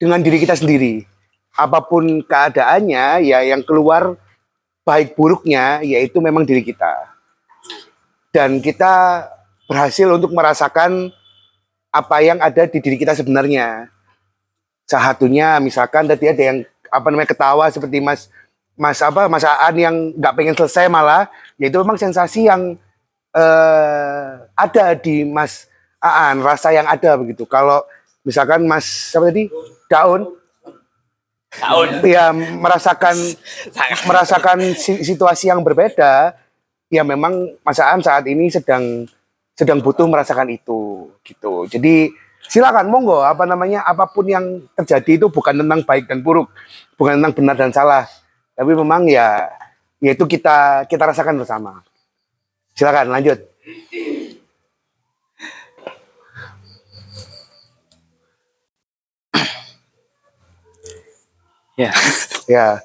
Speaker 3: dengan diri kita sendiri. Apa pun keadaannya, ya yang keluar baik buruknya, yaitu memang diri kita. Dan kita berhasil untuk merasakan apa yang ada di diri kita sebenarnya. Salah misalkan tadi ada yang apa namanya ketawa seperti Mas Mas apa Mas Aan yang nggak pengen selesai malah, yaitu memang sensasi yang eh, ada di Mas Aan, rasa yang ada begitu. Kalau misalkan Mas apa tadi Daun,
Speaker 5: Tahun.
Speaker 3: ya merasakan merasakan si- situasi yang berbeda, ya memang Mas Aan saat ini sedang sedang butuh merasakan itu gitu. Jadi silakan monggo apa namanya apa pun yang terjadi itu bukan tentang baik dan buruk, bukan tentang benar dan salah, tapi memang ya yaitu kita kita rasakan bersama. Silakan lanjut.
Speaker 6: ya
Speaker 3: Ya,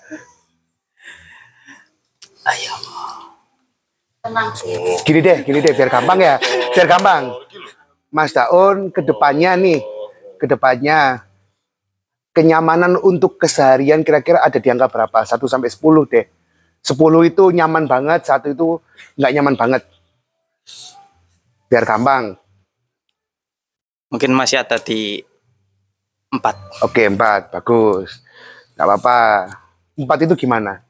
Speaker 4: Tenang.
Speaker 3: gini deh, gini deh biar gampang ya, biar gampang. Mas Daun ke depannya nih, ke depannya kenyamanan untuk keseharian kira-kira ada di angka berapa? 1 sampai 10 deh. 10 itu nyaman banget, satu itu nggak nyaman banget. Biar gampang.
Speaker 6: mungkin masih ada di empat
Speaker 3: Oke, 4, bagus. Nggak apa-apa. 4 itu gimana?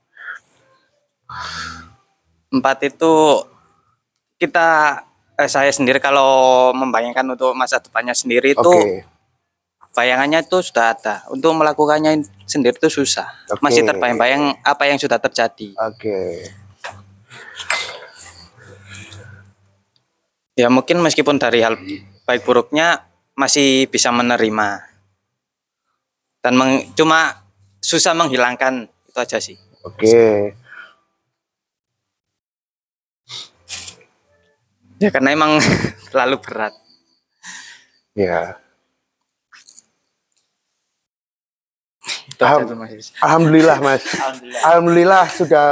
Speaker 6: empat itu kita eh, saya sendiri kalau membayangkan untuk masa depannya sendiri itu
Speaker 3: Oke.
Speaker 6: Bayangannya itu sudah ada untuk melakukannya sendiri itu susah
Speaker 3: Oke.
Speaker 6: masih terbayang-bayang apa yang sudah terjadi
Speaker 3: Oke.
Speaker 6: ya mungkin meskipun dari hal baik buruknya masih bisa menerima dan meng- cuma
Speaker 7: susah menghilangkan itu aja sih.
Speaker 3: Oke.
Speaker 7: Ya karena emang terlalu berat.
Speaker 3: Ya.
Speaker 7: Itu aja
Speaker 3: Alham-
Speaker 7: Mas.
Speaker 3: Alhamdulillah Mas. Alhamdulillah sudah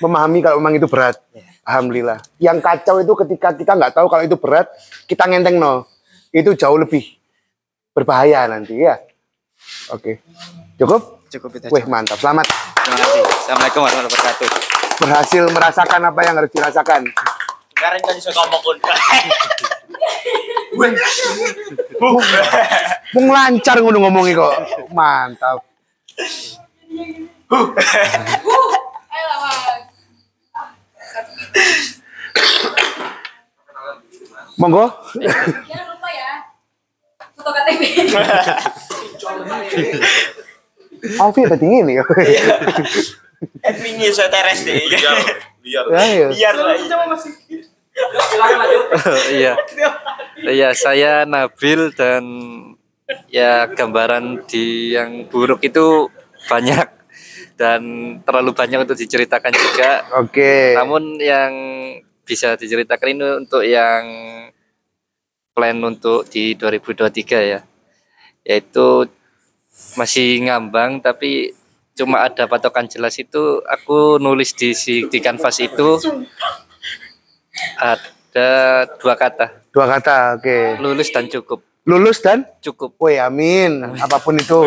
Speaker 3: memahami kalau memang itu berat. Alhamdulillah. Yang kacau itu ketika kita nggak tahu kalau itu berat, kita ngenteng no. Itu jauh lebih berbahaya nanti ya. Oke. Cukup?
Speaker 7: Cukup itu.
Speaker 3: Wih mantap. Selamat.
Speaker 7: Terima kasih. Assalamualaikum warahmatullahi wabarakatuh.
Speaker 3: Berhasil merasakan apa yang harus dirasakan.
Speaker 8: Sekarang kan bisa ngomong kun.
Speaker 3: Mau lancar ngono ngomongi kok. Mantap.
Speaker 4: Ayo.
Speaker 3: Monggo.
Speaker 4: Jangan lupa ya. Foto KTP.
Speaker 3: Alfi tadi ini.
Speaker 8: Ini saya teres deh.
Speaker 2: Liar, liar.
Speaker 3: Ayo.
Speaker 8: Biar lah.
Speaker 7: iya. Iya, saya Nabil dan ya gambaran di yang buruk itu banyak dan terlalu banyak untuk diceritakan juga.
Speaker 3: Oke.
Speaker 7: Namun yang bisa diceritakan ini untuk yang plan untuk di 2023 ya. Yaitu masih ngambang tapi cuma ada patokan jelas itu aku nulis di si di kanvas itu ada dua kata
Speaker 3: Dua kata. Oke.
Speaker 7: lulus dan cukup
Speaker 3: Lulus dan
Speaker 7: cukup
Speaker 3: Woi amin. Apa pun itu.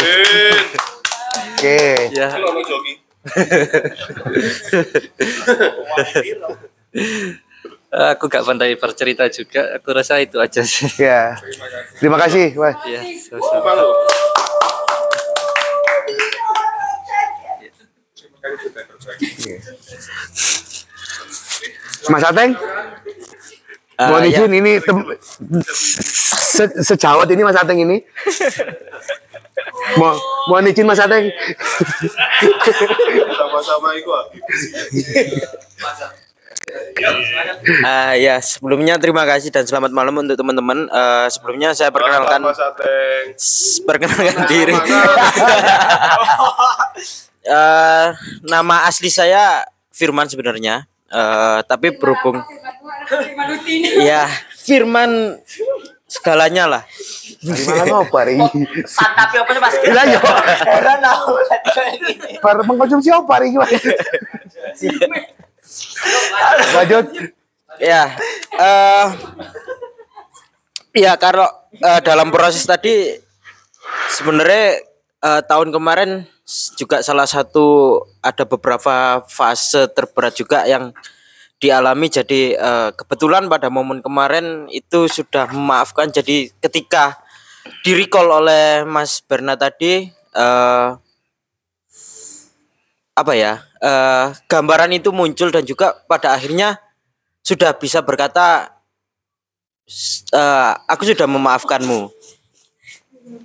Speaker 3: Oke.
Speaker 7: ya
Speaker 2: Kalau joki.
Speaker 7: aku gak pandai bercerita juga aku rasa itu aja sih
Speaker 3: Ya. Terima kasih. Wah.
Speaker 7: ya sama-sama.
Speaker 3: Mas Ateng,
Speaker 7: Ah,
Speaker 3: mohon
Speaker 7: ya.
Speaker 3: izin ini tem- se- sejawat ini Mas Ateng ini. Mo mohon izin Mas Ateng.
Speaker 2: Sama-sama itu. ah.
Speaker 5: Ah ya sebelumnya terima kasih dan selamat malam untuk teman-teman. Eh, sebelumnya saya perkenalkan perkenalkan diri. Eh, nama asli saya Firman sebenarnya. Eh, tapi berhubung ya Firman segalanya lah.
Speaker 3: Gimana ini?
Speaker 8: Santapi apa sih Mas?
Speaker 3: Lah yo,
Speaker 8: Heran aku.
Speaker 3: baru mengkonsumsi apa ini? Lanjut.
Speaker 5: Ya, eh ya kalau eh, dalam proses tadi sebenarnya eh, tahun kemarin juga salah satu ada beberapa fase terberat juga yang dialami jadi eh, kebetulan pada momen kemarin itu sudah memaafkan. Jadi ketika di recall oleh Mas Berna tadi eh apa ya eh, gambaran itu muncul dan juga pada akhirnya sudah bisa berkata "S- eh, aku sudah memaafkanmu.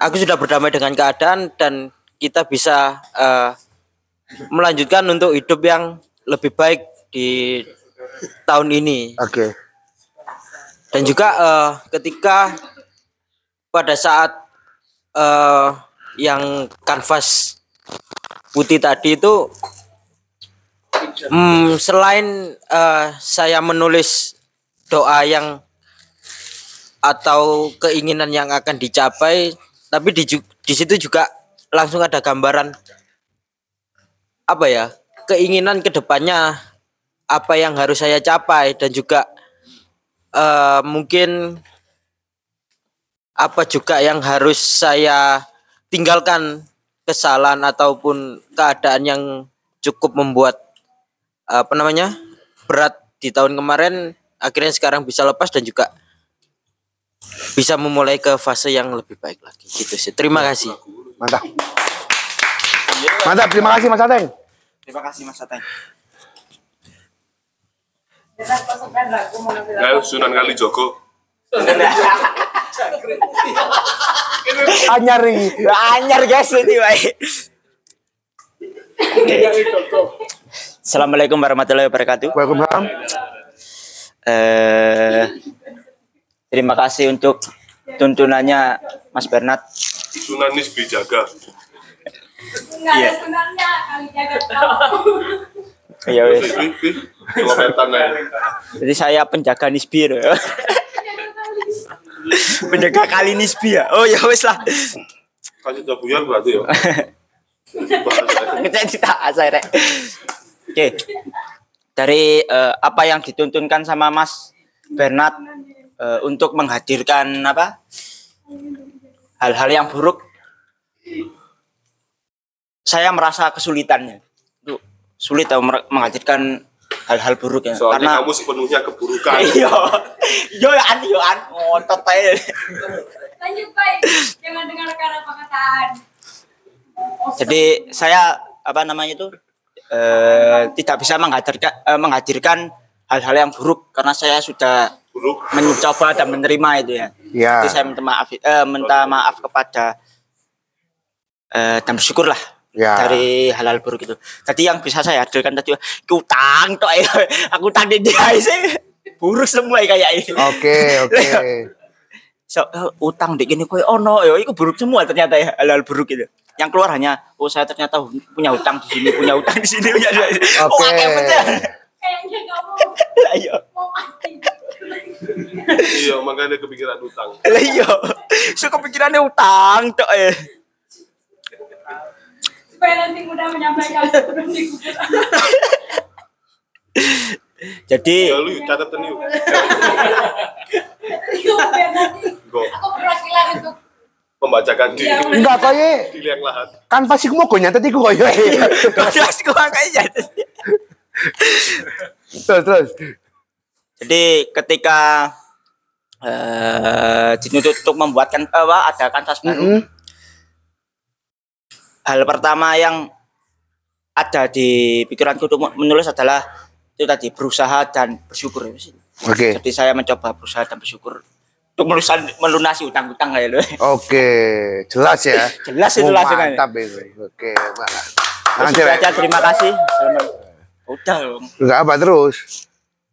Speaker 5: Aku sudah berdamai dengan keadaan dan kita bisa eh, melanjutkan untuk hidup yang lebih baik di tahun ini
Speaker 3: Oke.
Speaker 5: dan juga eh, ketika pada saat eh, yang kanvas putih tadi itu hmm, selain eh, saya menulis doa yang atau keinginan yang akan dicapai tapi di di situ juga langsung ada gambaran apa ya keinginan ke depannya apa yang harus saya capai dan juga eh, mungkin apa juga yang harus saya tinggalkan kesalahan ataupun keadaan yang cukup membuat apa namanya berat di tahun kemarin akhirnya sekarang bisa lepas dan juga bisa memulai ke fase yang lebih baik lagi. Gitu sih. Terima kasih.
Speaker 3: Mantap. Mantap, terima kasih Mas Ateng.
Speaker 5: terima kasih mas Ateng
Speaker 2: Ayo Sunan Kali Joko.
Speaker 3: Anyar ini.
Speaker 5: anyar guys ini baik Assalamualaikum warahmatullahi wabarakatuh
Speaker 3: Waalaikumsalam.
Speaker 5: eh terima kasih untuk tuntunannya Mas Bernard
Speaker 2: Sunan Nisbi Jaga.
Speaker 4: Enggak ada sunatnya kali jaga kau.
Speaker 5: Ya wes.
Speaker 2: Kilometer ya.
Speaker 5: Jadi saya penjaga nisbi ya. penjaga kali nisbi ya. Oh ya wes lah.
Speaker 2: Kasih udah buyar berarti ya.
Speaker 5: Kita cita saya rek. Oke. Dari eh, apa yang dituntunkan sama Mas Bernard eh, untuk menghadirkan apa? Hal-hal yang buruk. Saya merasa kesulitannya. Sulit mer- menghadirkan hal-hal buruk ya.
Speaker 2: Soalnya
Speaker 5: Karena
Speaker 2: kamu sepenuhnya keburukan.
Speaker 5: Iya. Yo an yo an ngotot aja.
Speaker 4: Lanjut baik. Jangan dengarkan apa kataan.
Speaker 5: Jadi saya apa namanya itu eh, tidak bisa menghadirkan eh, menghadirkan hal-hal yang buruk karena saya sudah
Speaker 2: Buruk.
Speaker 5: mencoba dan menerima itu ya.
Speaker 3: Ya.
Speaker 5: Jadi saya minta maaf eh, minta maaf kepada eh, dan bersyukur lah
Speaker 3: Ya.
Speaker 5: dari hal-hal buruk itu. Tadi yang bisa saya hadirkan tadi utang tok ya. Aku utang di dia sih. Buruk semua kayak ini.
Speaker 3: Oke, oke.
Speaker 5: So, eh, utang di gini koyo ono ya itu buruk semua ternyata ya hal-hal buruk itu. Yang keluar hanya oh saya ternyata punya utang di sini, punya utang di sini, punya Oh,
Speaker 3: Oke.
Speaker 5: akeh bener.
Speaker 4: Kayaknya kamu
Speaker 5: Lah iya.
Speaker 4: mau mati.
Speaker 2: Iya, makanya kepikiran utang.
Speaker 5: Lah iya. So kepikirannya utang tok eh.
Speaker 4: Supaya nanti mudah menyampaikan sebelum dikubur.
Speaker 5: Jadi
Speaker 2: Ya lu
Speaker 4: biar nanti
Speaker 2: Go.
Speaker 4: aku perwakilan untuk
Speaker 2: Membacakan di
Speaker 4: Iya,
Speaker 3: Enggak
Speaker 2: di liang lahat.
Speaker 3: kan pasti ku mau gonya tadi ku koyo.
Speaker 5: Terus gua kayaknya.
Speaker 3: Terus terus.
Speaker 5: Jadi ketika eh dituntut untuk membuatkan apa ada kanvas baru.
Speaker 3: Mm-mm.
Speaker 5: Hal pertama yang ada di pikiranku untuk menulis adalah itu tadi berusaha dan bersyukur.
Speaker 3: Oke.
Speaker 5: Jadi saya mencoba berusaha dan bersyukur untuk melusan, melunasi utang-utang kayak lo.
Speaker 3: Oke, jelas ya.
Speaker 5: Jelas itu
Speaker 3: Oh,
Speaker 5: langsung aja.
Speaker 3: Mantap itu. Oke,
Speaker 5: aja terima kasih. Udah dong.
Speaker 3: Enggak apa terus.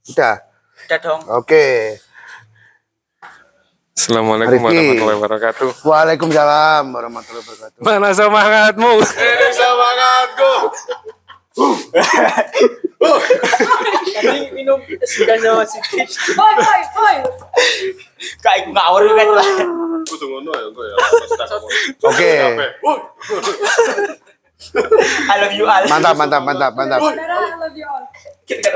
Speaker 3: Udah.
Speaker 5: Udah dong.
Speaker 3: Oke.
Speaker 9: Assalamualaikum
Speaker 3: Rifki.
Speaker 9: warahmatullahi wabarakatuh.
Speaker 3: Waalaikumsalam warahmatullahi wabarakatuh.
Speaker 9: Mana semangatmu?
Speaker 2: Ini semangatku.
Speaker 8: Tadi minum sudah sama sedikit.
Speaker 4: Boy, boy, boy.
Speaker 5: Kayak gue ngawur kan lah.
Speaker 2: Kudu ngono ya gue ya.
Speaker 3: Oke.
Speaker 5: I love you all.
Speaker 3: Mantap, mantap, mantap, mantap.
Speaker 4: Saudara, I love you all.
Speaker 5: Kita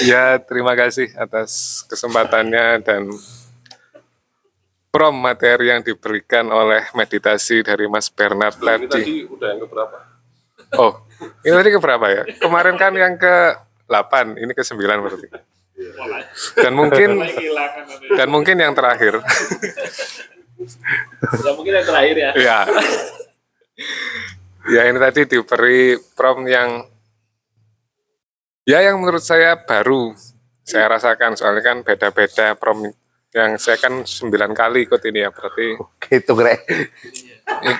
Speaker 9: Ya, terima kasih atas kesempatannya dan prom materi yang diberikan oleh meditasi dari Mas Bernard
Speaker 2: Ini
Speaker 9: tadi.
Speaker 2: udah yang keberapa?
Speaker 9: Oh, ini tadi ke berapa ya? Kemarin kan yang ke 8, ini ke 9 berarti. Dan mungkin dan mungkin yang terakhir.
Speaker 8: Ya mungkin yang terakhir ya.
Speaker 9: Ya. Ya ini tadi diberi prom yang ya yang menurut saya baru saya rasakan. Soalnya kan beda-beda prom yang saya kan sembilan kali ikut ini ya berarti
Speaker 3: Gitu, Greg.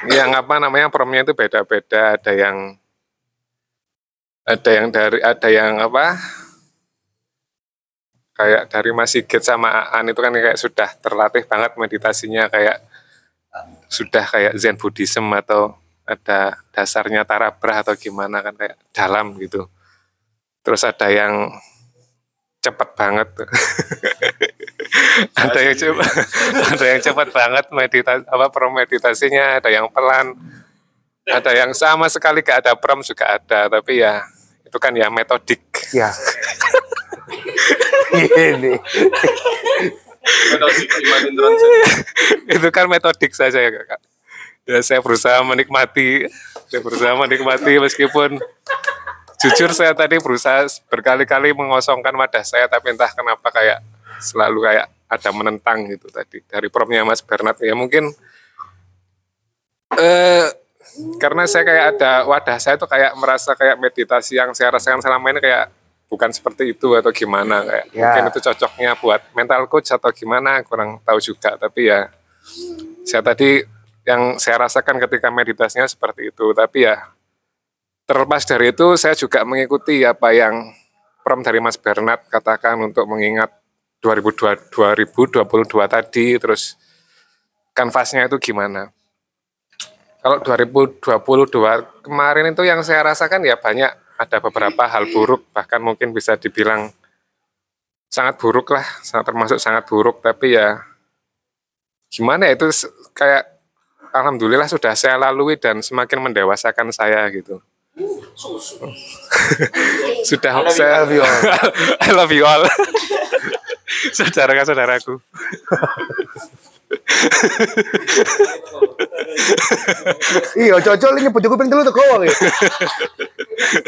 Speaker 9: yang apa namanya promnya itu beda-beda. Ada yang ada yang dari ada yang apa? Kayak dari Mas Sigit sama Aan itu kan kayak sudah terlatih banget meditasinya kayak sudah kayak Zen Buddhism atau ada dasarnya tarabrah atau gimana kan kayak dalam gitu terus ada yang cepat banget. Ada yang cepat ada yang cepat banget meditasi apa promeditasinya ada yang pelan ada yang sama sekali gak ada prom juga ada tapi ya itu kan ya metodik.
Speaker 3: Ya. Ini.
Speaker 9: Itu kan metodik saja ya kak. Ya saya berusaha menikmati saya berusaha menikmati meskipun jujur saya tadi berusaha berkali-kali mengosongkan wadah saya tapi entah kenapa kayak selalu kayak ada menentang gitu tadi dari promnya Mas Bernard. Ya mungkin eh karena saya kayak ada wadah saya tuh kayak merasa kayak meditasi yang saya rasakan selama ini kayak bukan seperti itu atau gimana kayak
Speaker 3: Ya.
Speaker 9: mungkin itu cocoknya buat mental coach atau gimana kurang tahu juga. Tapi ya saya tadi yang saya rasakan ketika meditasinya seperti itu. Tapi ya terlepas dari itu saya juga mengikuti apa yang prom dari Mas Bernard katakan untuk mengingat 2002, 2022 tadi terus kanvasnya itu gimana. Kalau 2022 kemarin itu yang saya rasakan ya banyak ada beberapa hal buruk bahkan mungkin bisa dibilang sangat buruk lah sangat termasuk sangat buruk tapi ya gimana ya itu kayak alhamdulillah sudah saya lalui dan semakin mendewasakan saya gitu sudah saya
Speaker 3: love you all.
Speaker 9: I love you all saudara saudaraku
Speaker 3: Iya, cocok ini nyebut kuping dulu tuh kau.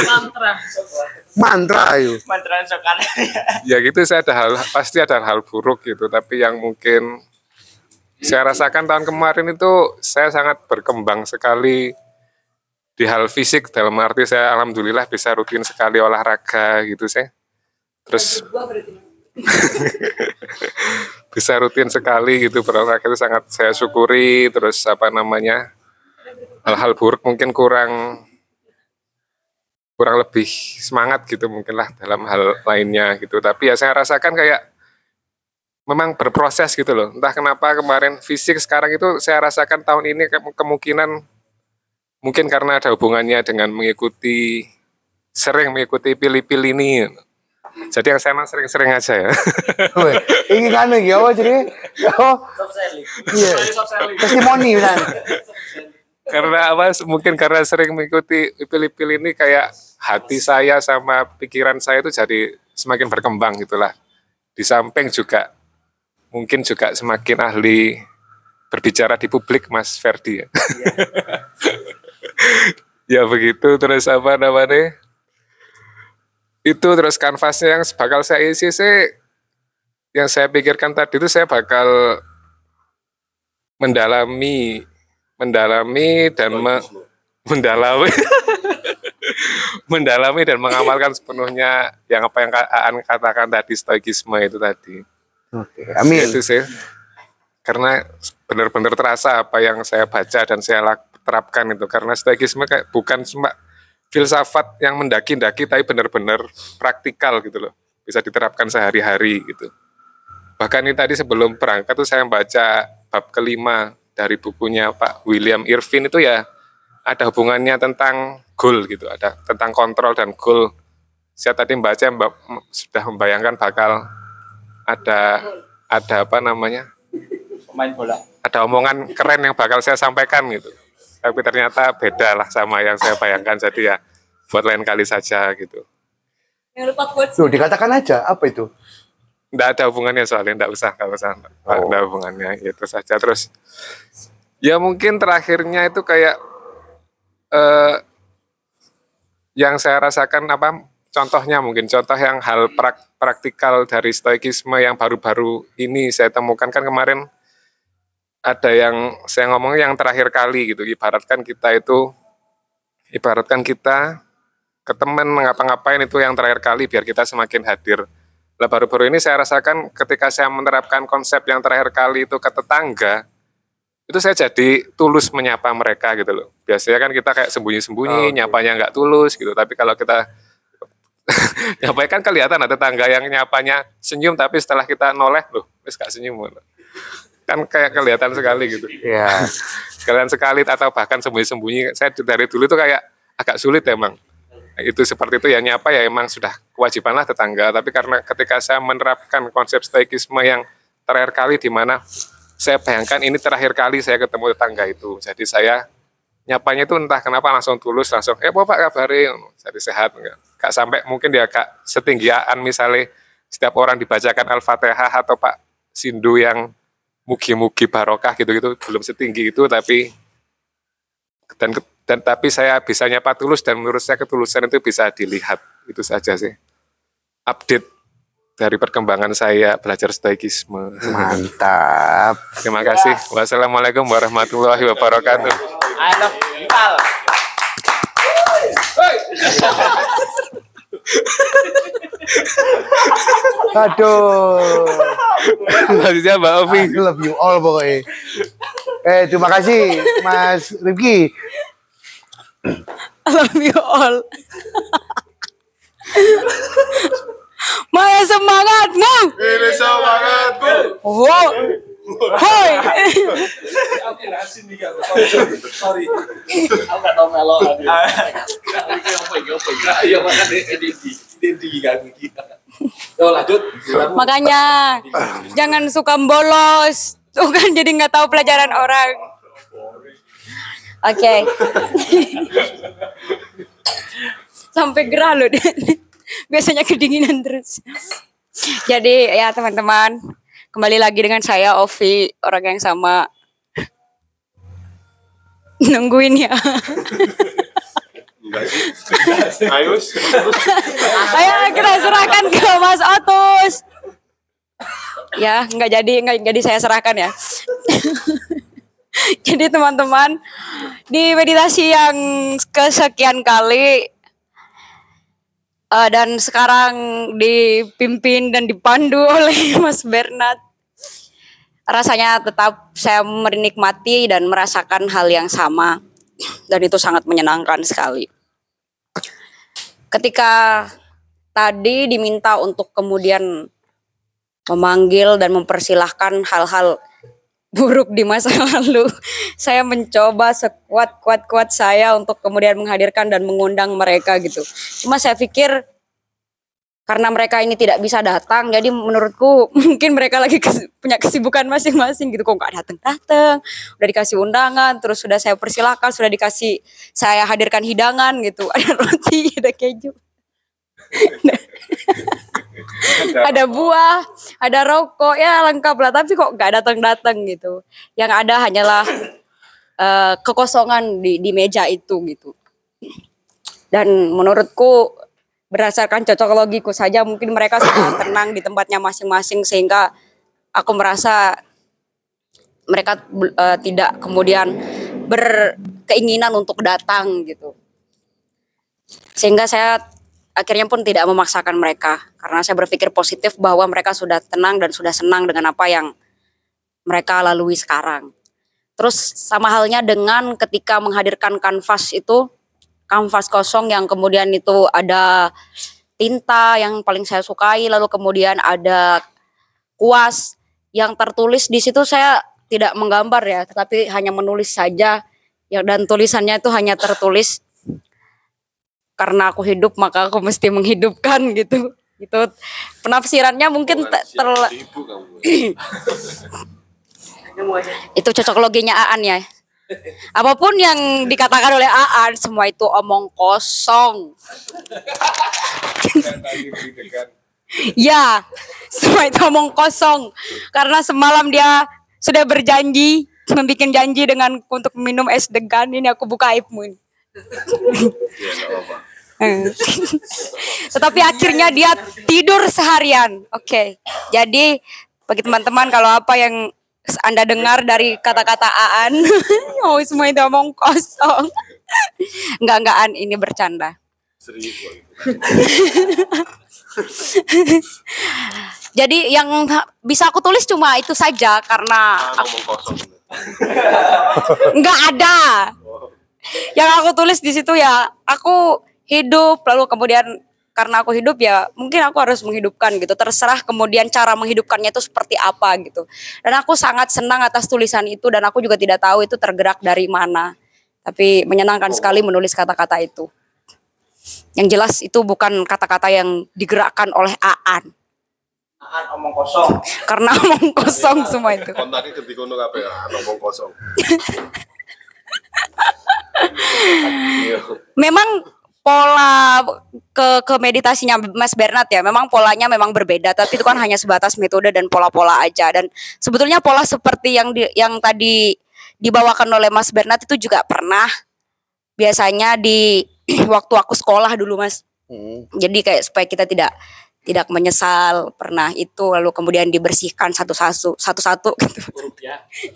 Speaker 1: Mantra.
Speaker 3: Mantra ayo.
Speaker 5: Mantra sokan.
Speaker 9: ya gitu saya ada hal pasti ada hal buruk gitu tapi yang mungkin saya rasakan tahun kemarin itu saya sangat berkembang sekali di hal fisik dalam arti saya alhamdulillah bisa rutin sekali olahraga gitu saya terus bisa rutin sekali gitu berolahraga itu sangat saya syukuri. Terus apa namanya hal-hal buruk mungkin kurang kurang lebih semangat gitu mungkin lah dalam hal lainnya gitu. Tapi ya saya rasakan kayak memang berproses gitu loh. Entah kenapa kemarin fisik sekarang itu saya rasakan tahun ini ke- kemungkinan mungkin karena ada hubungannya dengan mengikuti sering mengikuti pilih-pilih ini jadi yang saya emang sering-sering aja ya
Speaker 3: Woi, ini kan apa jadi? Oh, iya. Testimoni kan.
Speaker 9: karena apa mungkin karena sering mengikuti pilih-pilih ini kayak hati saya sama pikiran saya itu jadi semakin berkembang gitulah di samping juga mungkin juga semakin ahli berbicara di publik Mas Ferdi ya ya begitu terus apa namanya? Itu terus kanvasnya yang bakal saya isi sih yang saya pikirkan tadi itu saya bakal mendalami mendalami dan me- mendalami. Mendalami dan mengamalkan sepenuhnya yang apa yang Kak Aan katakan tadi stoikisme itu tadi.
Speaker 3: Oke, amin.
Speaker 9: itu sih. Karena benar-benar terasa apa yang saya baca dan saya lak- terapkan itu. Karena stoikisme kayak bukan cuma filsafat yang mendaki-daki tapi benar-benar praktikal gitu loh. Bisa diterapkan sehari-hari gitu. Bahkan ini tadi sebelum berangkat tuh saya baca bab kelima dari bukunya Pak William Irvin itu ya ada hubungannya tentang goal gitu ada tentang kontrol dan goal. Saya tadi membaca mbak- sudah membayangkan bakal ada ada apa namanya?
Speaker 5: Pemain bola.
Speaker 9: ada omongan keren yang bakal saya sampaikan gitu tapi ternyata beda lah sama yang saya bayangkan jadi ya buat lain kali saja gitu
Speaker 4: Yang lupa quotes.
Speaker 3: Loh, dikatakan aja apa itu?
Speaker 9: nggak ada hubungannya soalnya nggak usah nggak usah nggak
Speaker 3: Oh.
Speaker 9: ada hubungannya itu saja terus ya mungkin terakhirnya itu kayak eh, yang saya rasakan apa contohnya mungkin contoh yang hal prak- praktikal dari stoikisme yang baru-baru ini saya temukan kan kemarin ada yang saya ngomong yang terakhir kali gitu ibaratkan kita itu ibaratkan kita ke teman ngapa-ngapain itu yang terakhir kali biar kita semakin hadir lah baru-baru ini saya rasakan ketika saya menerapkan konsep yang terakhir kali itu ke tetangga, itu saya jadi tulus menyapa mereka gitu loh. Biasanya kan kita kayak sembunyi-sembunyi, nyapanya nggak tulus gitu. Tapi kalau kita nyapanya kan kelihatan ada tetangga yang nyapanya senyum, tapi setelah kita noleh loh, wis gak senyum loh. Kan kayak kelihatan sekali gitu.
Speaker 3: Ya.
Speaker 9: Kelihatan sekali atau bahkan sembunyi-sembunyi. Saya dari dulu itu kayak agak sulit emang. Itu seperti itu ya nyapa ya emang sudah kewajiban lah tetangga tapi karena ketika saya menerapkan konsep stoikisme yang terakhir kali di mana saya bayangkan ini terakhir kali saya ketemu tetangga itu jadi saya nyapanya itu entah kenapa langsung tulus langsung eh bapak kabarin jadi sehat enggak Gak sampai mungkin dia kak setinggian misalnya setiap orang dibacakan al-fatihah atau pak sindu yang mugi-mugi barokah gitu-gitu. Belum setinggi itu tapi dan dan tapi saya bisa nyapa tulus dan menurut saya ketulusan itu bisa dilihat. Itu saja sih. Update dari perkembangan saya belajar stoikisme.
Speaker 3: Mantap.
Speaker 9: terima kasih. Wassalamualaikum warahmatullahi wabarakatuh.
Speaker 5: I love you all.
Speaker 3: Aduh.
Speaker 9: selanjutnya Mbak Ovi
Speaker 3: I love you all pokoknya. Eh, terima kasih Mas Rifki.
Speaker 10: I love you all. Maya semangatmu.
Speaker 2: Ini semangatku.
Speaker 10: Wow. Hoi.
Speaker 1: asin nih kan. Sorry, sorry. Aku gak tau melo. Iki apa iki apa iki? Ayo makan di di di di kan kita. Yo lanjut.
Speaker 10: Makanya jangan suka bolos. Tuh kan jadi nggak tahu pelajaran orang. Oke. Sampai gerah loh. Biasanya kedinginan terus. Jadi ya teman-teman, kembali lagi dengan saya Ovi, orang yang sama. Nungguin ya.
Speaker 2: Enggak sih. Ayo.
Speaker 10: Ayo kita serahkan ke Mas Otus. Ya, nggak jadi, nggak jadi saya serahkan ya. jadi teman-teman, di meditasi yang kesekian kali eh, dan sekarang dipimpin dan dipandu oleh Mas Bernard. Rasanya tetap saya menikmati dan merasakan hal yang sama dan itu sangat menyenangkan sekali ketika tadi diminta untuk kemudian memanggil dan mempersilahkan hal-hal buruk di masa lalu, saya mencoba sekuat-kuat-kuat saya untuk kemudian menghadirkan dan mengundang mereka gitu. Cuma saya pikir karena mereka ini tidak bisa datang, jadi menurutku mungkin mereka lagi kes- punya kesibukan masing-masing gitu. Kok nggak datang-datang? Udah dikasih undangan, terus sudah saya persilahkan, sudah dikasih saya hadirkan hidangan gitu. Ada roti, ada keju ada buah, ada rokok, ya lengkap lah. Tapi kok nggak datang-datang gitu. Yang ada hanyalah eh, kekosongan di, di meja itu gitu. Dan menurutku berdasarkan cocokologiku saja mungkin mereka sudah tenang di tempatnya masing-masing sehingga aku merasa mereka eh, tidak kemudian berkeinginan untuk datang gitu. Sehingga saya akhirnya pun tidak memaksakan mereka karena saya berpikir positif bahwa mereka sudah tenang dan sudah senang dengan apa yang mereka lalui sekarang. Terus sama halnya dengan ketika menghadirkan kanvas itu, kanvas kosong yang kemudian itu ada tinta yang paling saya sukai, lalu kemudian ada kuas yang tertulis. Di situ saya tidak menggambar ya, tetapi hanya menulis saja. Ya dan tulisannya itu hanya tertulis. Karena aku hidup maka aku mesti menghidupkan gitu. Itu penafsirannya mungkin te- terla-
Speaker 2: Ibu kamu.
Speaker 10: itu cocok loginya Aan ya apa pun yang dikatakan oleh Aan semua itu omong kosong ya semua itu omong kosong karena semalam dia sudah berjanji membuat janji dengan untuk minum es degan ini aku buka aibmu ini Eh. Tetapi akhirnya dia tidur seharian. Oke. Jadi bagi teman-teman kalau apa yang Anda dengar dari kata-kata Aan, oh semua itu omong kosong. Enggak enggak Aan, ini bercanda.
Speaker 2: Serius.
Speaker 10: Jadi yang bisa aku tulis cuma itu saja karena
Speaker 2: kosong.
Speaker 10: nggak ada. Yang aku tulis di situ ya aku hidup lalu kemudian karena aku hidup ya mungkin aku harus menghidupkan gitu. Terserah kemudian cara menghidupkannya itu seperti apa gitu. Dan aku sangat senang atas tulisan itu dan aku juga tidak tahu itu tergerak dari mana. Tapi menyenangkan sekali menulis kata-kata itu. Yang jelas itu bukan kata-kata yang digerakkan oleh Aan.
Speaker 5: Aan omong kosong.
Speaker 10: karena omong kosong semua itu.
Speaker 2: Kontaknya ketika kono kabeh ah, ngomong kosong.
Speaker 10: Memang pola ke ke meditasinya Mas Bernard ya. Memang polanya memang berbeda tapi itu kan hanya sebatas metode dan pola-pola aja. Dan sebetulnya pola seperti yang di, yang tadi dibawakan oleh Mas Bernard itu juga pernah biasanya di waktu aku sekolah dulu Mas. Jadi kayak supaya kita tidak tidak menyesal pernah itu lalu kemudian dibersihkan satu-satu satu-satu gitu.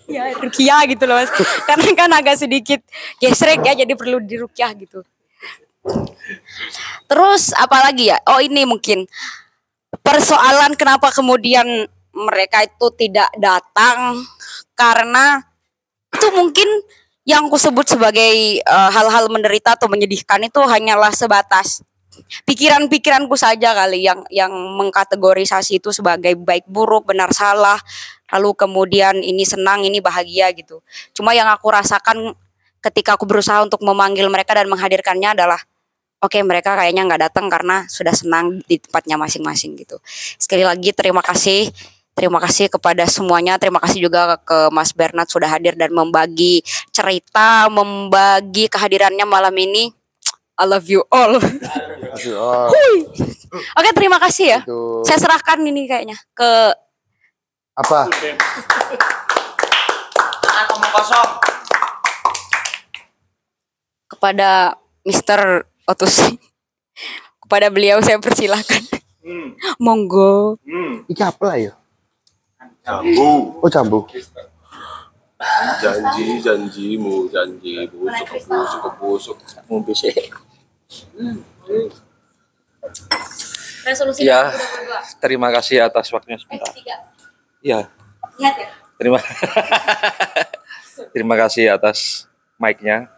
Speaker 10: Ya rukiah gitu loh mas. Karena kan agak sedikit gesrek ya jadi perlu dirukiah gitu terus apalagi ya? Oh ini mungkin. Persoalan kenapa kemudian mereka itu tidak datang karena itu mungkin yang aku sebut sebagai eh, hal-hal menderita atau menyedihkan itu hanyalah sebatas pikiran-pikiranku saja kali yang yang mengkategorisasi itu sebagai baik buruk benar salah lalu kemudian ini senang ini bahagia gitu. Cuma yang aku rasakan ketika aku berusaha untuk memanggil mereka dan menghadirkannya adalah oke mereka kayaknya nggak datang karena sudah senang di tempatnya masing-masing gitu sekali lagi terima kasih Terima kasih kepada semuanya. Terima kasih juga ke Mas Bernard sudah hadir dan membagi cerita, membagi kehadirannya malam ini. I love you all. Hui. Oke, terima kasih ya.
Speaker 3: itu
Speaker 10: Saya serahkan ini kayaknya ke
Speaker 3: apa?
Speaker 5: Kosong.
Speaker 10: kepada Mr. Otus. kepada beliau saya persilahkan. Monggo.
Speaker 3: Iki apa lah ya?
Speaker 2: Jambu.
Speaker 3: Oh jambu.
Speaker 2: Janji, janjimu, janjimu, busuk, busuk, busuk.
Speaker 11: Ngombe sih.
Speaker 10: Resolusi
Speaker 1: Ya, terima kasih atas waktunya sebentar. Ya,
Speaker 10: Ingat ya.
Speaker 1: terima terima kasih atas mic-nya.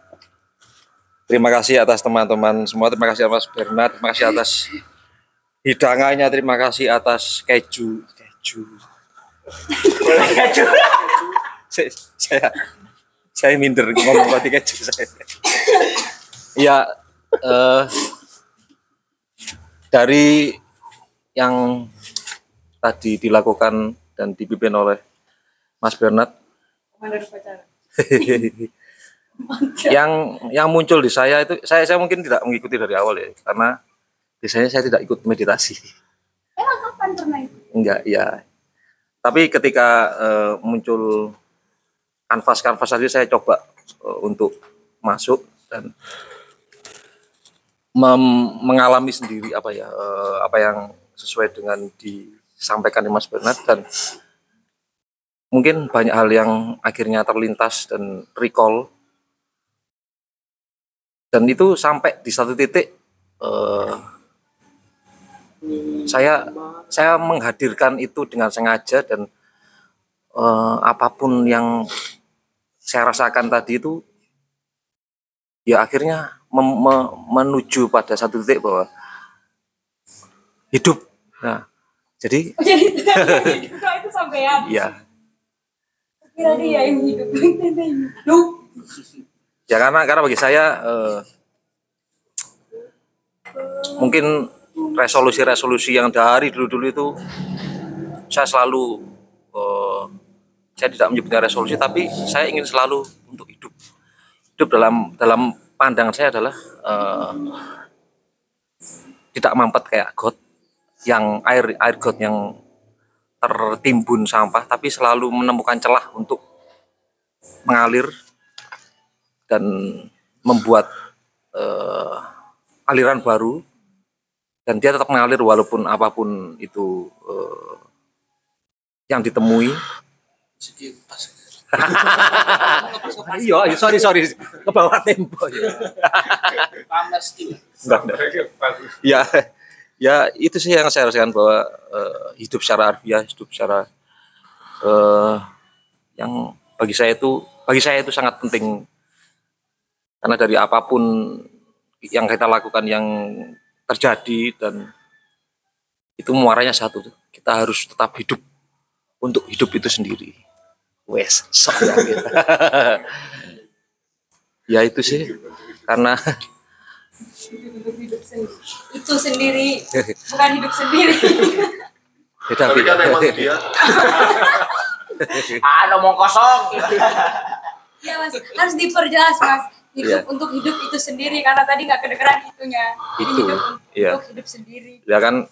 Speaker 1: Terima kasih atas teman-teman semua. Terima kasih atas Bernard. Terima kasih atas hidangannya. Terima kasih atas keju. Keju. saya, saya saya minder ngomong roti keju saya. Ya, eh, dari yang tadi dilakukan dan dipimpin oleh Mas Bernard yang yang muncul di saya itu saya saya mungkin tidak mengikuti dari awal ya karena biasanya saya tidak ikut meditasi.
Speaker 10: Emang kapan pernah itu?
Speaker 1: enggak ya tapi ketika eh, muncul kanvas-kanvas tadi saya coba eh, untuk masuk dan mengalami sendiri apa ya eh, apa yang sesuai dengan disampaikan di Mas Bernard dan mungkin banyak hal yang akhirnya terlintas dan recall dan itu sampai di satu titik eh, saya saya menghadirkan itu dengan sengaja dan eh, apa pun yang saya rasakan tadi itu ya akhirnya mem- me- menuju pada satu titik bahwa hidup nah jadi
Speaker 10: Jadi itu sampean.
Speaker 1: ya
Speaker 10: Kira dia yang hidup.
Speaker 1: Ya karena karena bagi saya eh, mungkin resolusi-resolusi yang dari dulu-dulu itu saya selalu eh, saya tidak menyebutnya resolusi tapi saya ingin selalu untuk hidup. Hidup dalam dalam pandangan saya adalah eh, tidak mampet kayak got yang air air got yang tertimbun sampah tapi selalu menemukan celah untuk mengalir dan membuat eh, aliran baru dan dia tetap mengalir walaupun apa pun itu eh, yang ditemui. Iya, iya, sorry sorry ke bawah tempo ya. Enggak. Ya, ya itu sih yang saya rasakan bahwa eh, hidup secara harfiah, hidup secara eh, yang bagi saya itu bagi saya itu sangat penting karena dari apa pun yang kita lakukan yang terjadi dan itu muaranya satu tuh kita harus tetap hidup untuk hidup itu sendiri wes sok yakin. ya itu sih karena
Speaker 10: itu sendiri bukan hidup sendiri.
Speaker 1: beda
Speaker 2: Tapi kan emang
Speaker 1: beda
Speaker 2: dia
Speaker 5: Aan omong kosong.
Speaker 10: Iya mas, harus diperjelas mas. Hidup
Speaker 1: Iya.
Speaker 10: untuk hidup itu sendiri karena tadi nggak kedengeran itunya.
Speaker 1: Itu,
Speaker 10: hidup
Speaker 1: iya.
Speaker 10: untuk hidup sendiri.
Speaker 1: ya kan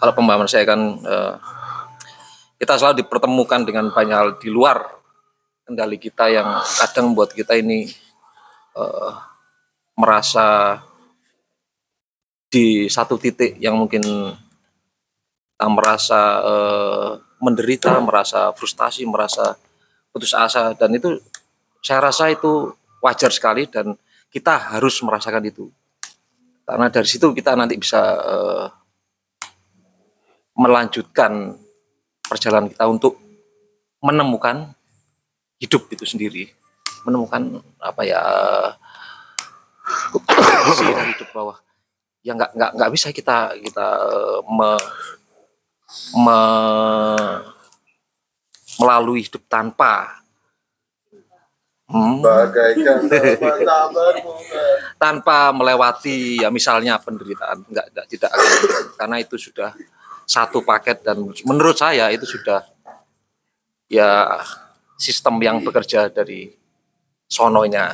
Speaker 1: kalau pemahaman saya kan eh, kita selalu dipertemukan dengan banyak hal di luar kendali kita yang kadang membuat kita ini eh, merasa di satu titik yang mungkin kita merasa eh, menderita, merasa frustasi, merasa putus asa dan itu saya rasa itu wajar sekali dan kita harus merasakan itu. Karena dari situ kita nanti bisa eh, melanjutkan perjalanan kita untuk menemukan hidup itu sendiri. Menemukan apa ya esensi dari hidup bahwa ya nggak nggak nggak bisa kita kita eh, me, me- melalui hidup tanpa
Speaker 2: Bagaikan tak berbuka.
Speaker 1: tanpa melewati ya misalnya penderitaan nggak nggak tidak akan. Karena itu sudah satu paket dan menurut saya itu sudah ya sistem yang bekerja dari sononya.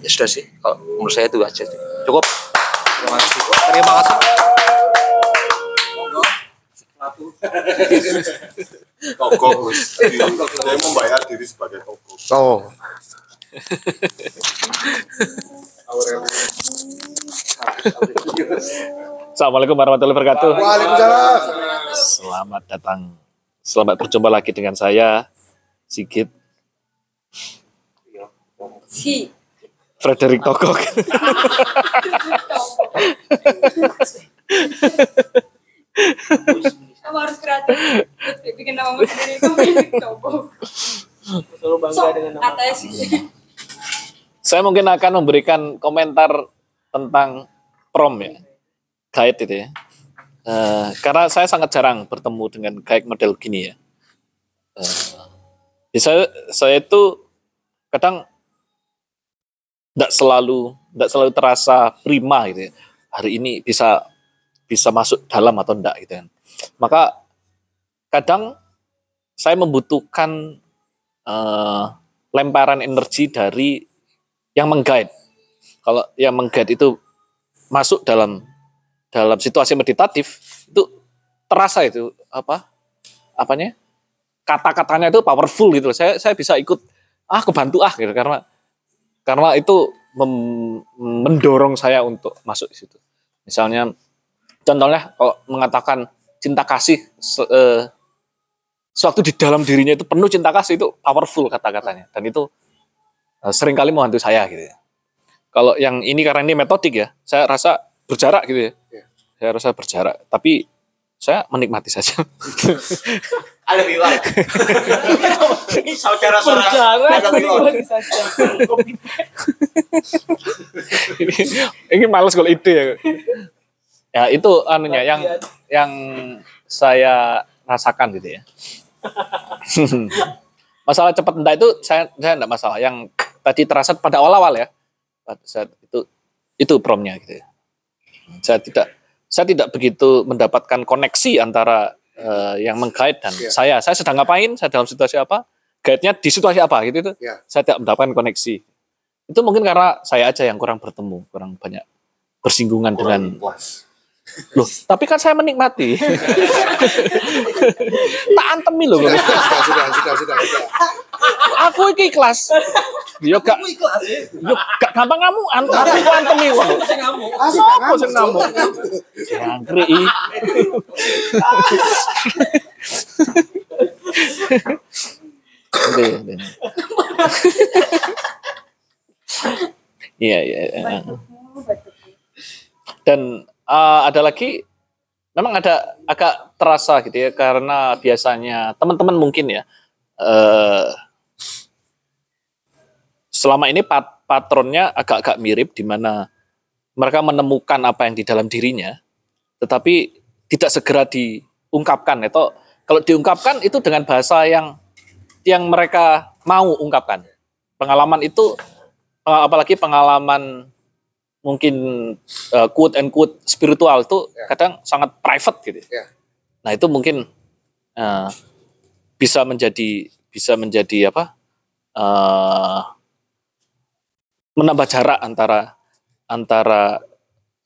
Speaker 1: Ya sudah sih kalau menurut saya itu aja sih. cukup. Terima kasih. Terima kasih
Speaker 2: Tokoh. Dia membayar diri sebagai tokoh.
Speaker 3: Oh,
Speaker 12: Assalamualaikum warahmatullahi wabarakatuh.
Speaker 3: Waalaikumsalam.
Speaker 12: Selamat datang. Selamat berjumpa lagi dengan saya Sigit
Speaker 10: Si.
Speaker 12: Frederick Tokok.
Speaker 10: Kamu harus kreatif. Bikin nama sendiri itu coba.
Speaker 11: Selalu bangga dengan nama.
Speaker 10: Katanya sih.
Speaker 12: saya mungkin akan memberikan komentar tentang prom ya. Guide itu ya. Eh, karena saya sangat jarang bertemu dengan guide model gini ya. Eh, ya saya saya itu kadang tidak selalu tidak selalu terasa prima gitu ya. Hari ini bisa bisa masuk dalam atau enggak gitu kan. Maka kadang saya membutuhkan eh, lemparan energi dari yang mengguide. Kalau yang mengguide itu masuk dalam dalam situasi meditatif itu terasa itu apa apanya kata-katanya itu powerful gitu. Saya saya bisa ikut ah kebantu ah gitu karena karena itu mem- mendorong saya untuk masuk di situ. Misalnya contohnya kalau mengatakan cinta kasih se- eh, suatu di dalam dirinya itu penuh cinta kasih itu powerful kata-katanya dan itu eh, sering kali membantu saya gitu ya. Kalau yang ini karena ini metodik ya, saya rasa berjarak gitu ya. Saya rasa berjarak, tapi saya menikmati saja.
Speaker 5: Ada bilang. Ini saudara-saudara. Ada bilang.
Speaker 12: ini, ini males kalau ide ya. Ya itu anunya yang yang saya rasakan gitu ya. masalah cepat enggak itu saya saya enggak masalah. Yang tadi terasa pada awal-awal ya. Saat itu itu promnya gitu ya. Saya tidak saya tidak begitu mendapatkan koneksi antara eh, yang mengguide dan
Speaker 3: Iya.
Speaker 12: saya. Saya sedang ngapain? Saya dalam situasi apa? Guide-nya di situasi apa gitu itu.
Speaker 3: Iya.
Speaker 12: Saya tidak mendapatkan koneksi. Itu mungkin karena saya aja yang kurang bertemu, kurang banyak bersinggungan dengan Loh, tapi kan saya menikmati. tak antemi loh. Bang.
Speaker 3: sudah, sudah, sudah, sudah, sudah.
Speaker 12: Aku iki ikhlas. Yo gak yo gak gampang kamu an aku antemi kok.
Speaker 3: Ah,
Speaker 12: Sopo sing ngamuk? Jangkrik i. Ndek, ndek. Iya, iya. iya. Dan eh, ada lagi, memang ada agak terasa gitu ya, karena biasanya teman-teman mungkin ya, eh, selama ini pat patronnya agak-agak mirip di mana mereka menemukan apa yang di dalam dirinya, tetapi tidak segera diungkapkan. Atau kalau diungkapkan itu dengan bahasa yang yang mereka mau ungkapkan. Pengalaman itu, eh, apalagi pengalaman mungkin eh, quote and quote spiritual itu kadang sangat private gitu.
Speaker 3: Ya.
Speaker 12: Nah itu mungkin eh, bisa menjadi bisa menjadi apa? eh, menambah jarak antara antara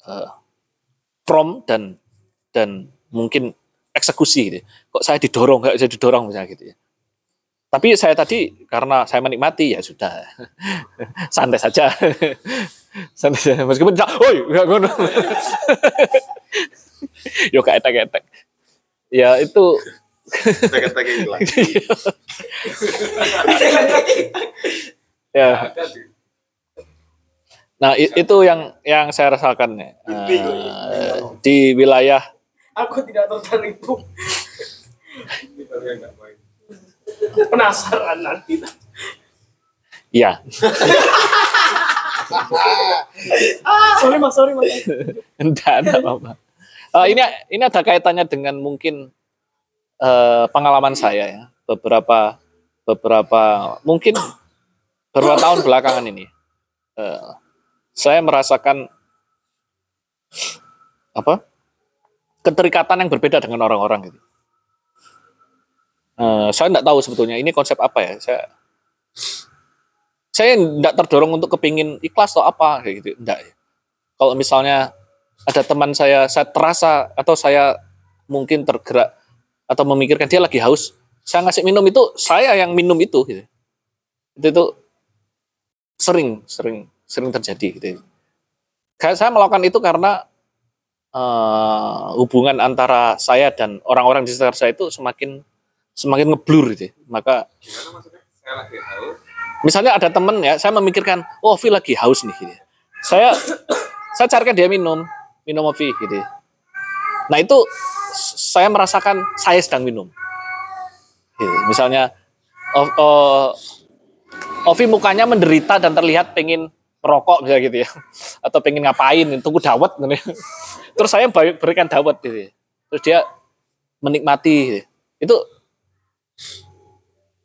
Speaker 12: eh, prom dan dan mungkin eksekusi gitu. Kok saya didorong, nggak saya didorong misalnya gitu ya. Tapi saya tadi karena saya menikmati ya sudah santai saja. santai saja. Meskipun oi nggak ngono. Yo gak etek-etek. Ya itu
Speaker 2: Tek-tek hilang.
Speaker 12: ya. Nah, itu yang yang saya rasakan ya. Di wilayah
Speaker 11: Aku tidak tertarik bu. Penasaran nanti.
Speaker 12: ya. sorry mas, sorry mas. Enggak, enggak apa-apa. Eh, ini ini ada kaitannya dengan mungkin eh, pengalaman saya ya. Beberapa beberapa mungkin beberapa tahun belakangan ini eh, saya merasakan apa keterikatan yang berbeda dengan orang-orang gitu. Eh, saya tidak tahu sebetulnya ini konsep apa ya. Saya saya tidak terdorong untuk kepingin ikhlas atau apa kayak gitu. Ya. Kalau misalnya ada teman saya, saya terasa atau saya mungkin tergerak atau memikirkan dia lagi haus, saya ngasih minum itu saya yang minum itu gitu. Itu itu sering sering sering terjadi gitu. Kayak saya melakukan itu karena eh, hubungan antara saya dan orang-orang di sekitar saya itu semakin semakin ngeblur gitu. Maka misalnya ada temen ya, saya memikirkan, oh Ovi lagi haus nih gitu. Saya saya carikan dia minum, minum Ovi gitu. Nah itu saya merasakan saya sedang minum. Gitu. Misalnya O- o- Ovi mukanya menderita dan terlihat pengen merokok misalnya gitu ya, atau pengen ngapain, tunggu dawet gitu. ya. Terus saya beri- berikan dawet gitu. ya. Terus dia menikmati. gitu. Itu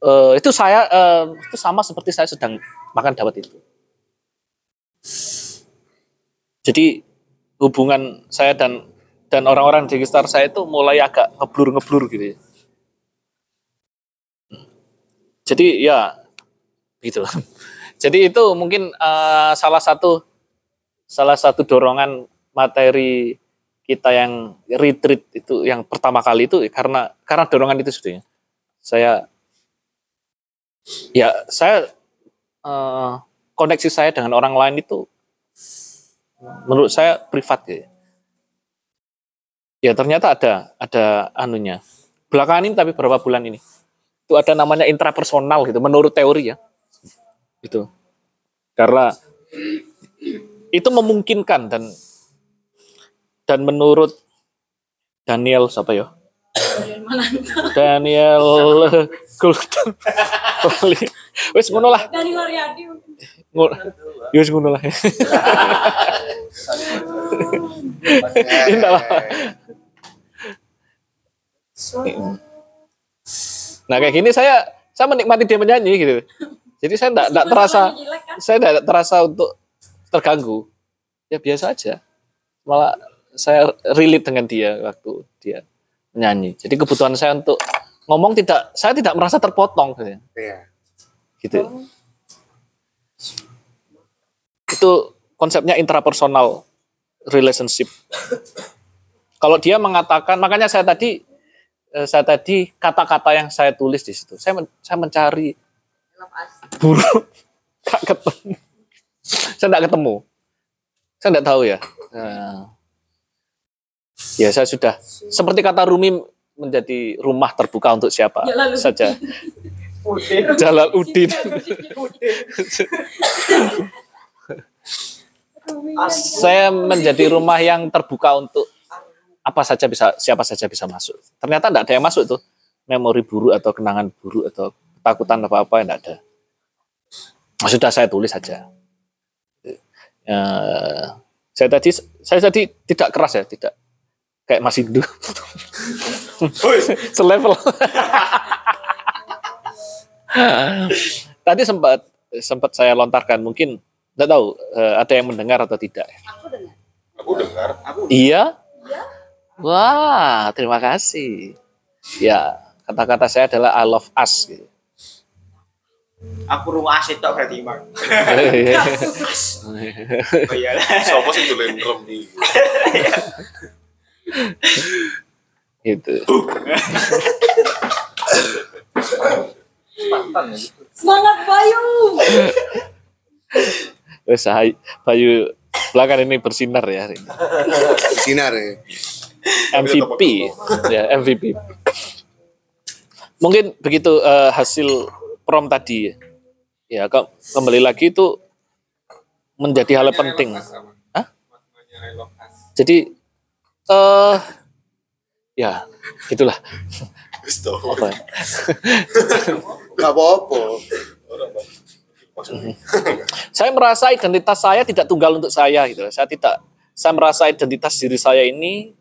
Speaker 12: eh, itu saya eh, itu sama seperti saya sedang makan dawet itu. Jadi hubungan saya dan dan orang-orang di sekitar saya itu mulai agak ngeblur-ngeblur gitu. ya. Jadi ya gitu. Jadi itu mungkin eh, salah satu salah satu dorongan materi kita yang retreat itu yang pertama kali itu karena karena dorongan itu sebetulnya. Saya ya saya eh, koneksi saya dengan orang lain itu menurut saya privat gitu. Ya ternyata ada ada anunya. Belakangan ini tapi beberapa bulan ini itu ada namanya intrapersonal gitu menurut teori ya. Itu. Karena itu memungkinkan dan dan menurut Daniel siapa ya? Daniel Goulden. Wes ngono lah.
Speaker 4: Dari Loriadi.
Speaker 12: Ngono. Ya wis ngono lah. Indah lah. Nah kayak gini saya saya menikmati dia menyanyi gitu. Jadi saya enggak enggak terasa saya enggak terasa untuk terganggu. Ya biasa aja. Malah saya relate dengan dia waktu dia menyanyi. Jadi kebutuhan saya untuk ngomong tidak saya tidak merasa terpotong gitu.
Speaker 3: Iya.
Speaker 12: Gitu. Itu konsepnya intrapersonal relationship. Kalau dia mengatakan, makanya saya tadi eh, saya tadi kata-kata yang saya tulis di situ. Saya men- saya mencari buruk gak ketemu. saya tidak ketemu. Saya tidak tahu ya. Nah, ya saya sudah seperti kata Rumi menjadi rumah terbuka untuk siapa
Speaker 4: Jalaluddin.
Speaker 12: saja. Jalal Udin. saya menjadi rumah yang terbuka untuk apa saja bisa siapa saja bisa masuk. Ternyata tidak ada yang masuk tuh memori buruk atau kenangan buruk atau ketakutan apa apa tidak ada. Nah, Sudah saya tulis saja. Ya, saya tadi saya tadi tidak keras ya, tidak kayak masih dulu. Selevel. tadi sempat sempat saya lontarkan mungkin tidak tahu eh, ada yang mendengar atau tidak.
Speaker 2: Aku dengar.
Speaker 12: Iya? Wah, terima kasih. Ya, kata-kata saya adalah I love us. Gitu.
Speaker 5: Aku rumah aset tok berarti Mak. Oh iya.
Speaker 2: Siapa sih dolen drum nih?
Speaker 12: Gitu.
Speaker 4: Semangat Bayu.
Speaker 12: Wes, Hay- Bayu belakang ini bersinar ya hari ini.
Speaker 3: Sinar ya.
Speaker 12: MVP ya MVP. Mungkin begitu eh, hasil prom tadi ya ke- kembali lagi itu menjadi hal penting. Hah? Jadi eh ya gitulah.
Speaker 2: Toh.
Speaker 12: Apa ya?
Speaker 3: Gak apa-apa.
Speaker 12: saya merasa identitas saya tidak tunggal untuk saya gitu. Saya tidak saya merasa identitas diri saya ini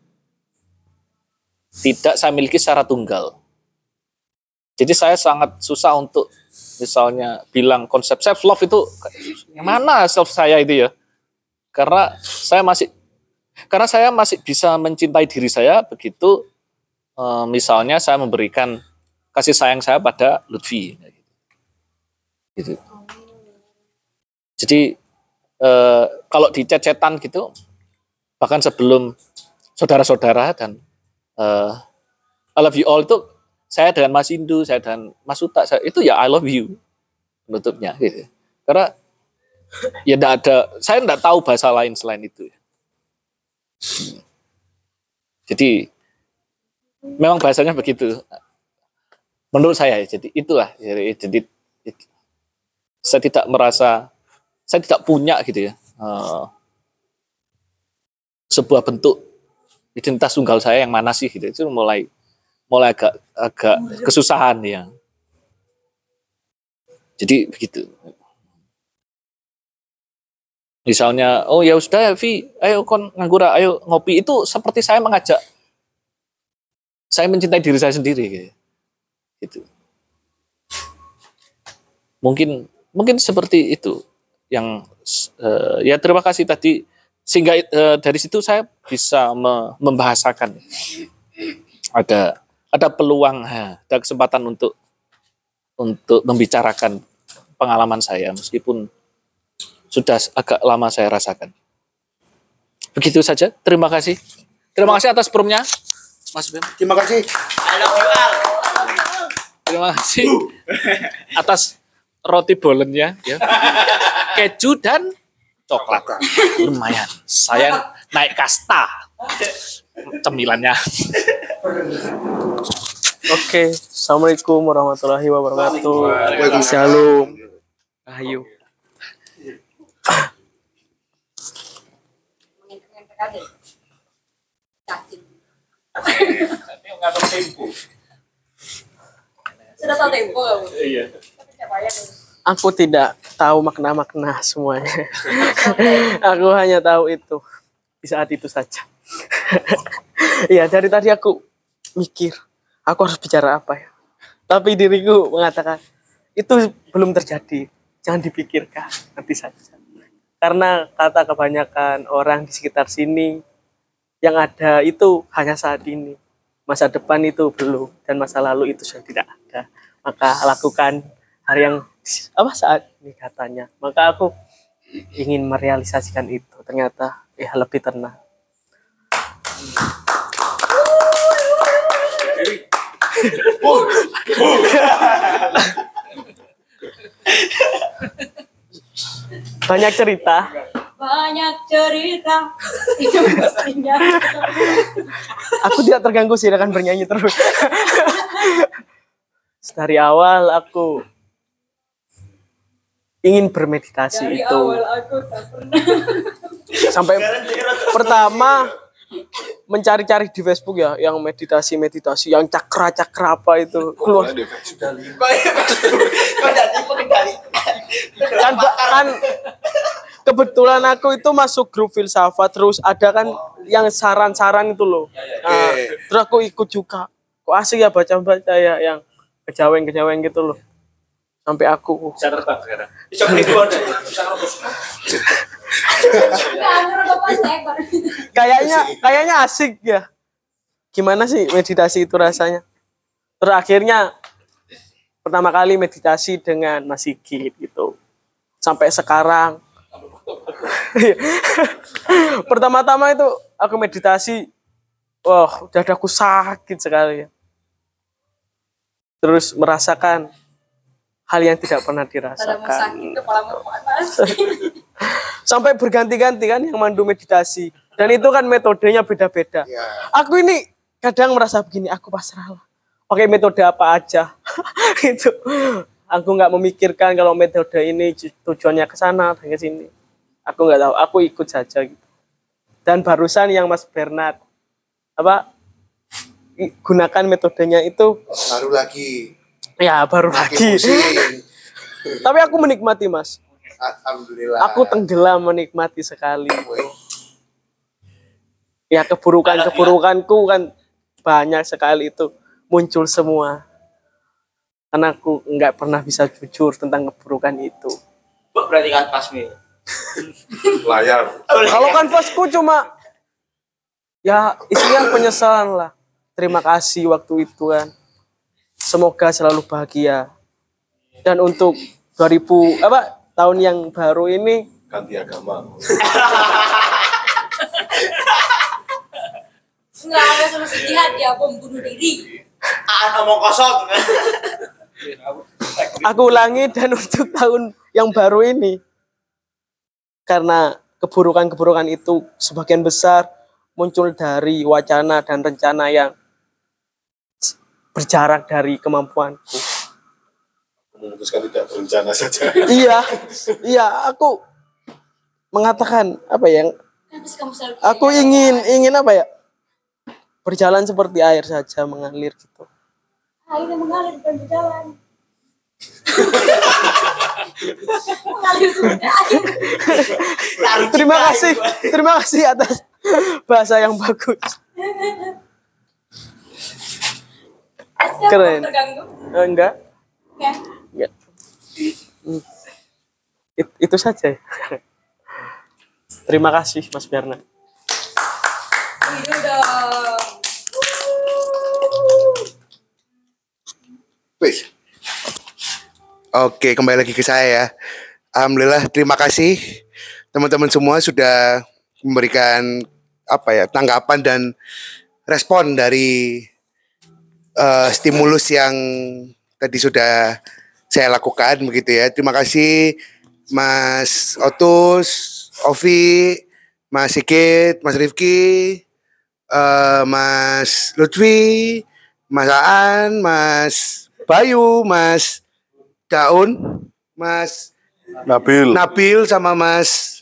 Speaker 12: tidak saya miliki secara tunggal. Jadi saya sangat susah untuk misalnya bilang konsep self love itu yang mana self saya itu ya. Karena saya masih karena saya masih bisa mencintai diri saya begitu eh, misalnya saya memberikan kasih sayang saya pada Lutfi gitu. Jadi eh, kalau di cecetan gitu bahkan sebelum saudara-saudara dan eh, I love you all itu saya dengan Mas Indu, saya dan Mas Uta, saya, itu ya I love you penutupnya gitu. Karena ya enggak ada, saya enggak tahu bahasa lain selain itu. Jadi memang bahasanya begitu. Menurut saya ya, jadi itulah. Jadi, jadi saya tidak merasa saya tidak punya gitu ya eh, sebuah bentuk identitas tunggal saya yang mana sih gitu. Itu mulai mulai agak agak kesusahan ya. Jadi begitu misalnya oh ya sudah Vi ayo kon nganggura ayo ngopi. Itu seperti saya mengajak saya mencintai diri saya sendiri gitu, mungkin mungkin seperti itu yang eh, ya terima kasih tadi. Sehingga eh, dari situ saya bisa me- membahasakan. Ada ada peluang ha, ada kesempatan untuk untuk membicarakan pengalaman saya meskipun sudah agak lama saya rasakan. Begitu saja. Terima kasih. Terima kasih atas perumnya. Mas Bem
Speaker 3: Terima kasih.
Speaker 12: terima kasih atas roti bolennya ya. Keju dan coklat. Lumayan. Saya naik kasta. Cemilannya.
Speaker 8: Oke, Assalamualaikum warahmatullahi wabarakatuh.
Speaker 12: Iya.
Speaker 8: Aku tidak tahu makna-makna semuanya. aku hanya tahu itu di saat itu saja. Iya, dari tadi aku mikir, aku harus bicara apa ya. Tapi diriku mengatakan, itu belum terjadi. Jangan dipikirkan, nanti saja. Karena kata kebanyakan orang di sekitar sini, yang ada itu hanya saat ini. Masa depan itu belum, dan masa lalu itu sudah tidak ada. Maka lakukan hal yang apa saat ini katanya. Maka aku ingin merealisasikan itu. Ternyata ya lebih tenang. Banyak cerita.
Speaker 10: Banyak cerita. Itu pastinya.
Speaker 8: Aku tidak terganggu sih akan bernyanyi terus. Dari awal aku ingin bermeditasi
Speaker 10: Dari
Speaker 8: itu.
Speaker 10: awal aku tak pernah.
Speaker 8: Sampai pertama mencari-cari di Facebook ya yang meditasi meditasi yang cakra cakra apa itu keluar kan kan kebetulan aku itu masuk grup filsafat terus ada kan yang saran-saran itu loh. Nah, terus aku ikut juga. Kok asik ya baca-baca ya yang kejawen-kejawen gitu loh. Sampai aku. Kayaknya kayaknya asik ya. Gimana sih meditasi itu rasanya? Terus akhirnya pertama kali meditasi dengan Mas Sigit gitu sampai sekarang. Pertama-tama itu aku meditasi wah dadaku sakit sekali. Terus merasakan hal yang tidak pernah dirasakan.
Speaker 10: sakit, kepalamu panas.
Speaker 8: sampai berganti-ganti kan yang mandu meditasi. Dan itu kan metodenya beda-beda. Aku ini kadang merasa begini aku pasrah lah. Pakai metode apa aja. Itu aku nggak memikirkan kalau metode ini ju- tujuannya ke sana dan ke sini aku nggak tahu aku ikut saja gitu dan barusan yang Mas Bernard apa gunakan metodenya itu
Speaker 3: Baru lagi.
Speaker 8: ya baru
Speaker 3: Lagi
Speaker 8: lagi. Tapi aku menikmati, Mas.
Speaker 3: Alhamdulillah.
Speaker 8: Aku tenggelam menikmati sekali. Ya keburukan-keburukanku kan banyak sekali itu muncul semua. Karena aku nggak pernah bisa jujur tentang keburukan itu.
Speaker 5: Berarti kan pas nih.
Speaker 2: layar
Speaker 8: Kalau kanvasku cuma ya isinya penyesalan lah. Terima kasih waktu itu kan. Semoga selalu bahagia. Dan untuk 2000 apa tahun yang baru ini
Speaker 2: ganti agama
Speaker 4: Enggak ada solusi jihad ya bom bunuh diri.
Speaker 5: Ah, ngomong kosong.
Speaker 8: Aku ulangi dan untuk tahun yang baru ini karena keburukan-keburukan itu sebagian besar muncul dari wacana dan rencana yang berjarak dari kemampuanku.
Speaker 2: memutuskan tidak berencana saja
Speaker 8: iya, iya, aku mengatakan apa ya?
Speaker 4: Selalu
Speaker 8: Aku ingin ingin apa ya? Berjalan seperti air saja mengalir gitu.
Speaker 4: Air yang mengalir bukan berjalan. mengalir seperti air.
Speaker 8: Terima kasih, terima kasih atas bahasa yang bagus. Keren. Enggak,
Speaker 4: Ya.
Speaker 8: enggak. It- itu saja. Terima kasih Mas Berna.
Speaker 4: Itu dong.
Speaker 3: Wih. Oke, kembali lagi ke saya ya. Alhamdulillah, terima kasih teman-teman semua sudah memberikan apa ya tanggapan dan respon dari eh, stimulus yang tadi sudah saya lakukan begitu ya. Terima kasih Mas Otus, Ovi, Mas Sigit, Mas Rifki, eh, Mas Lutfi, Mas Aan, Mas Bayu, Mas Daun, Mas
Speaker 2: Nabil
Speaker 3: Nabil sama Mas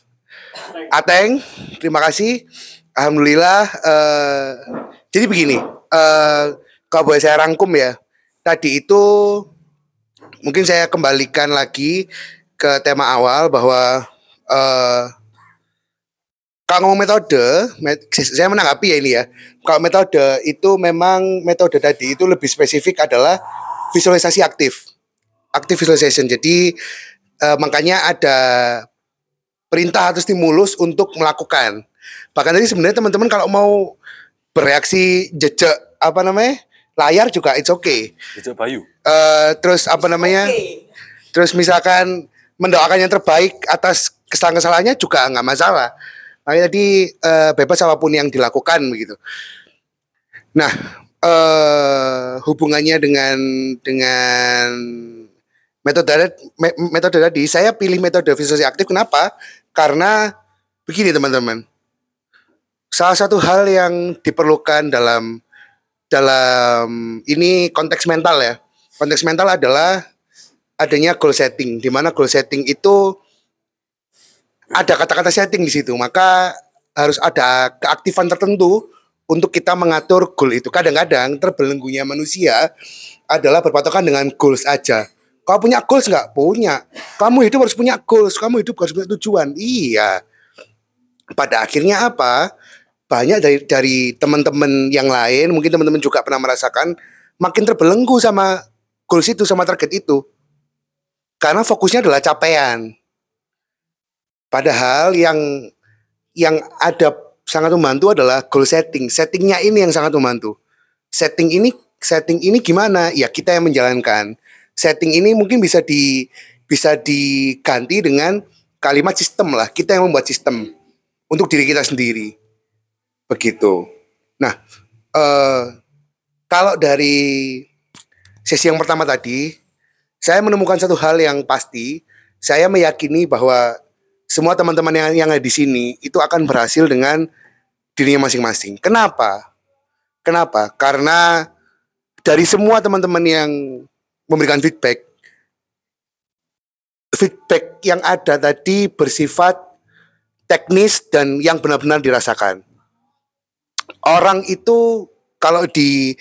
Speaker 3: Ateng. Terima kasih. Alhamdulillah. eh, jadi begini, eh, kalau boleh saya rangkum ya. Tadi itu mungkin saya kembalikan lagi ke tema awal bahwa eh, kalau ngomong metode, met- saya menanggapi ya ini ya. Kalau metode itu memang metode tadi itu lebih spesifik adalah visualisasi aktif, active visualization. Jadi eh, makanya ada perintah atau stimulus untuk melakukan. Bahkan tadi sebenarnya teman-teman kalau mau bereaksi jejak apa namanya layar juga it's okay.
Speaker 2: Jejak Bayu
Speaker 3: Eh, terus apa namanya? Terus misalkan mendoakan yang terbaik atas kesalahan-kesalahannya juga nggak masalah. Makanya tadi eh, bebas apa pun yang dilakukan begitu. Nah, eh hubungannya dengan dengan metode me- metode tadi, saya pilih metode visualisasi aktif kenapa? Karena begini teman-teman. Salah satu hal yang diperlukan dalam dalam ini konteks mental ya. Konteks mental adalah adanya goal setting, di mana goal setting itu ada kata-kata setting di situ, maka harus ada keaktifan tertentu untuk kita mengatur goal itu. Kadang-kadang terbelenggunya manusia adalah berpatokan dengan goals aja. Kau punya goals nggak? Punya. Kamu hidup harus punya goals. Kamu hidup harus punya tujuan. Iya. Pada akhirnya apa? Banyak dari dari teman-teman yang lain, mungkin teman-teman juga pernah merasakan makin terbelenggu sama goals itu, sama target itu. Karena fokusnya adalah capaian. Padahal yang yang ada sangat membantu adalah goal setting. Settingnya ini yang sangat membantu. Setting ini setting ini gimana? Ya kita yang menjalankan. Setting ini mungkin bisa di bisa diganti dengan kalimat sistem lah. Kita yang membuat sistem untuk diri kita sendiri. Begitu. Nah, eh, kalau dari sesi yang pertama tadi, saya menemukan satu hal yang pasti. Saya meyakini bahwa semua teman-teman yang, yang ada di sini itu akan berhasil dengan dirinya masing-masing. Kenapa? Kenapa? Karena dari semua teman-teman yang memberikan feedback, feedback yang ada tadi bersifat teknis dan yang benar-benar dirasakan. Orang itu kalau di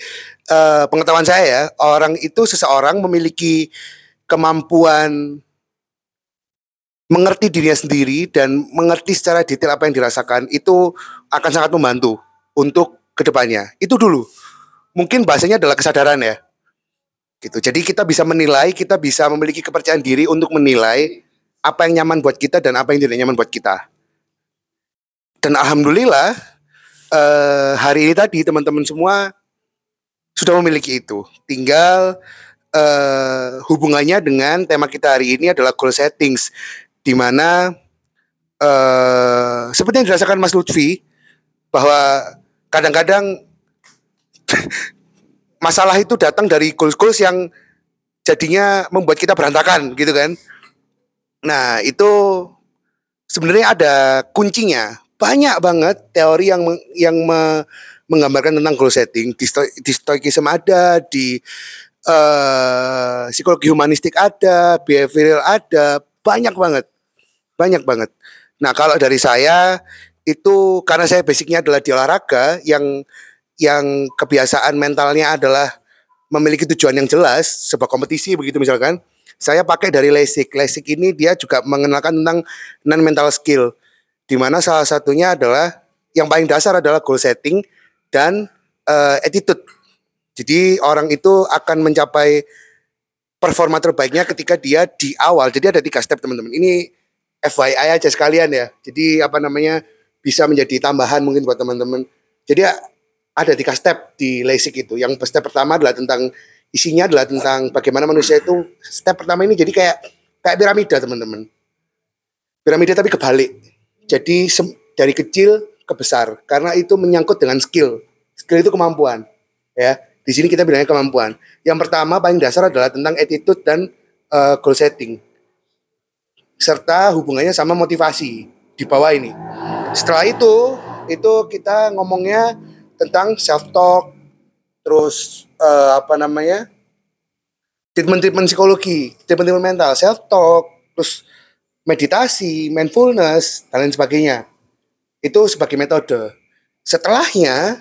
Speaker 3: eh, pengetahuan saya ya, orang itu seseorang memiliki kemampuan mengerti dirinya sendiri dan mengerti secara detail apa yang dirasakan itu akan sangat membantu untuk ke depannya. Itu dulu. Mungkin bahasanya adalah kesadaran ya. Gitu. Jadi kita bisa menilai, kita bisa memiliki kepercayaan diri untuk menilai apa yang nyaman buat kita dan apa yang tidak nyaman buat kita. Dan alhamdulillah eh, hari ini tadi teman-teman semua sudah memiliki itu. Tinggal eh, hubungannya dengan tema kita hari ini adalah goal settings, di mana eh, seperti yang dirasakan Mas Lutfi bahwa kadang-kadang masalah itu datang dari goals-goals yang jadinya membuat kita berantakan gitu kan. Nah, itu sebenarnya ada kuncinya. Banyak banget teori yang yang me- menggambarkan tentang goal setting. Di, di stoikism ada, di eh, psikologi humanistik ada, behavioral ada, banyak banget. Banyak banget. Nah, kalau dari saya itu karena saya basicnya adalah di olahraga yang yang kebiasaan mentalnya adalah memiliki tujuan yang jelas sebuah kompetisi begitu misalkan saya pakai dari LASIK. LASIK ini dia juga mengenalkan tentang non mental skill di mana salah satunya adalah yang paling dasar adalah goal setting dan eh, attitude. Jadi orang itu akan mencapai performa terbaiknya ketika dia di awal. Jadi ada tiga step teman-teman. Ini FYI aja sekalian ya. Jadi apa namanya bisa menjadi tambahan mungkin buat teman-teman. Jadi ada tiga step di LASIK itu. Yang step pertama adalah tentang isinya adalah tentang bagaimana manusia itu step pertama ini jadi kayak kayak piramida teman-teman. Piramida tapi kebalik. Jadi dari kecil ke besar karena itu menyangkut dengan skill. Skill itu kemampuan. Ya, di sini kita bilangnya kemampuan. Yang pertama paling dasar adalah tentang attitude dan eh, goal setting. Serta hubungannya sama motivasi di bawah ini. Setelah itu itu kita ngomongnya tentang self talk terus eh, apa namanya treatment treatment psikologi treatment treatment mental self talk terus meditasi mindfulness dan lain sebagainya. Itu sebagai metode. Setelahnya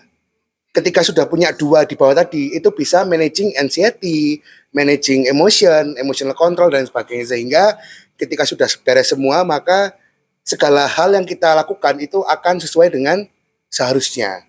Speaker 3: ketika sudah punya dua di bawah tadi itu bisa managing anxiety managing emotion emotional control dan sebagainya. Sehingga ketika sudah beres semua maka segala hal yang kita lakukan itu akan sesuai dengan seharusnya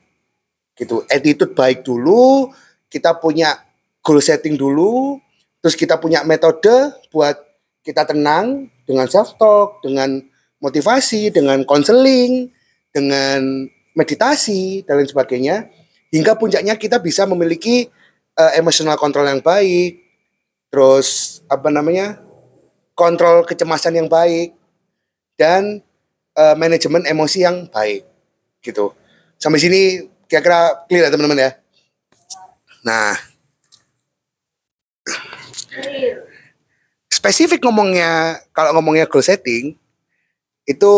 Speaker 3: gitu. Attitude baik dulu kita punya goal setting dulu terus kita punya metode buat kita tenang dengan self talk dengan motivasi dengan konseling dengan meditasi dan lain sebagainya hingga puncaknya kita bisa memiliki eh, emotional control yang baik terus apa namanya kontrol kecemasan yang baik dan eh, manajemen emosi yang baik gitu. Sampai sini kira-kira clear ya teman-teman ya. Nah, spesifik ngomongnya kalau ngomongnya goal setting itu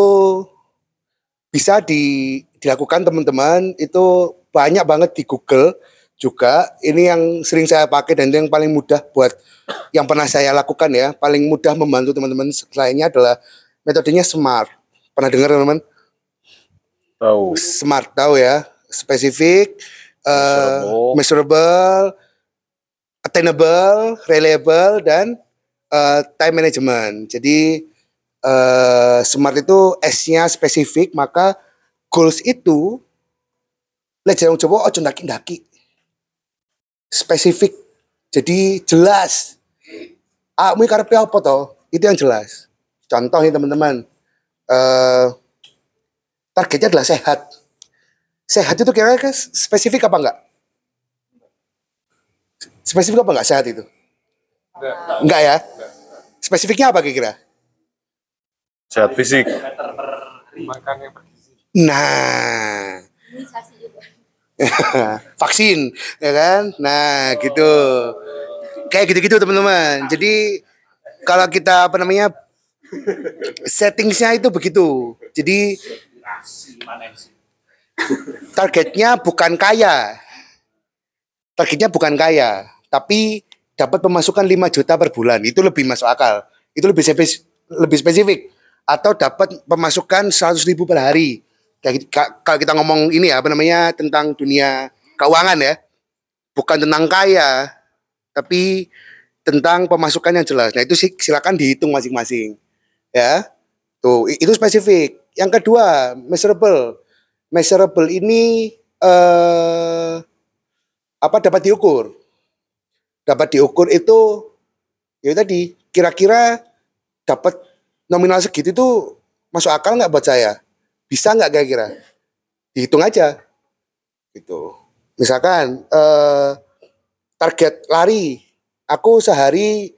Speaker 3: bisa di, dilakukan teman-teman itu banyak banget di Google juga. Ini yang sering saya pakai dan itu yang paling mudah buat yang pernah saya lakukan ya. Paling mudah membantu teman-teman lainnya adalah metodenya SMART. Pernah dengar teman-teman?
Speaker 2: Tahu.
Speaker 3: SMART tahu ya spesifik, eh, measurable, attainable, reliable, dan eh, time management. Jadi eh, smart itu S-nya spesifik, maka goals itu lek jarang coba ojo ndaki-ndaki. Spesifik. Jadi jelas. Ah, mau karepe apa toh? Itu yang jelas. Contoh nih teman-teman. Eh targetnya adalah sehat sehat itu kira-kira spesifik apa enggak? Spesifik apa enggak sehat itu? Enggak ya? Spesifiknya apa kira-kira?
Speaker 2: Sehat fisik.
Speaker 9: Makan yang bergizi.
Speaker 3: Nah, vaksin, ya kan? Nah, gitu. Kayak gitu-gitu teman-teman. Jadi kalau kita apa namanya settingsnya itu begitu. Jadi targetnya bukan kaya. Targetnya bukan kaya, tapi dapat pemasukan 5 juta per bulan. Itu lebih masuk akal. Itu lebih spesifik, lebih spesifik. Atau dapat pemasukan 100 ribu per hari. Gitu- ka- kalau kita ngomong ini ya, apa namanya tentang dunia keuangan ya. Bukan tentang kaya, tapi tentang pemasukan yang jelas. Nah, itu sih silakan dihitung masing-masing. Ya. Tuh, itu spesifik. Yang kedua, measurable. Measurable ini eh apa dapat diukur? Dapat diukur itu ya tadi kira-kira dapat nominal segitu itu masuk akal nggak buat saya? Bisa nggak kira-kira? Dihitung aja. Gitu. Misalkan eh target lari, aku sehari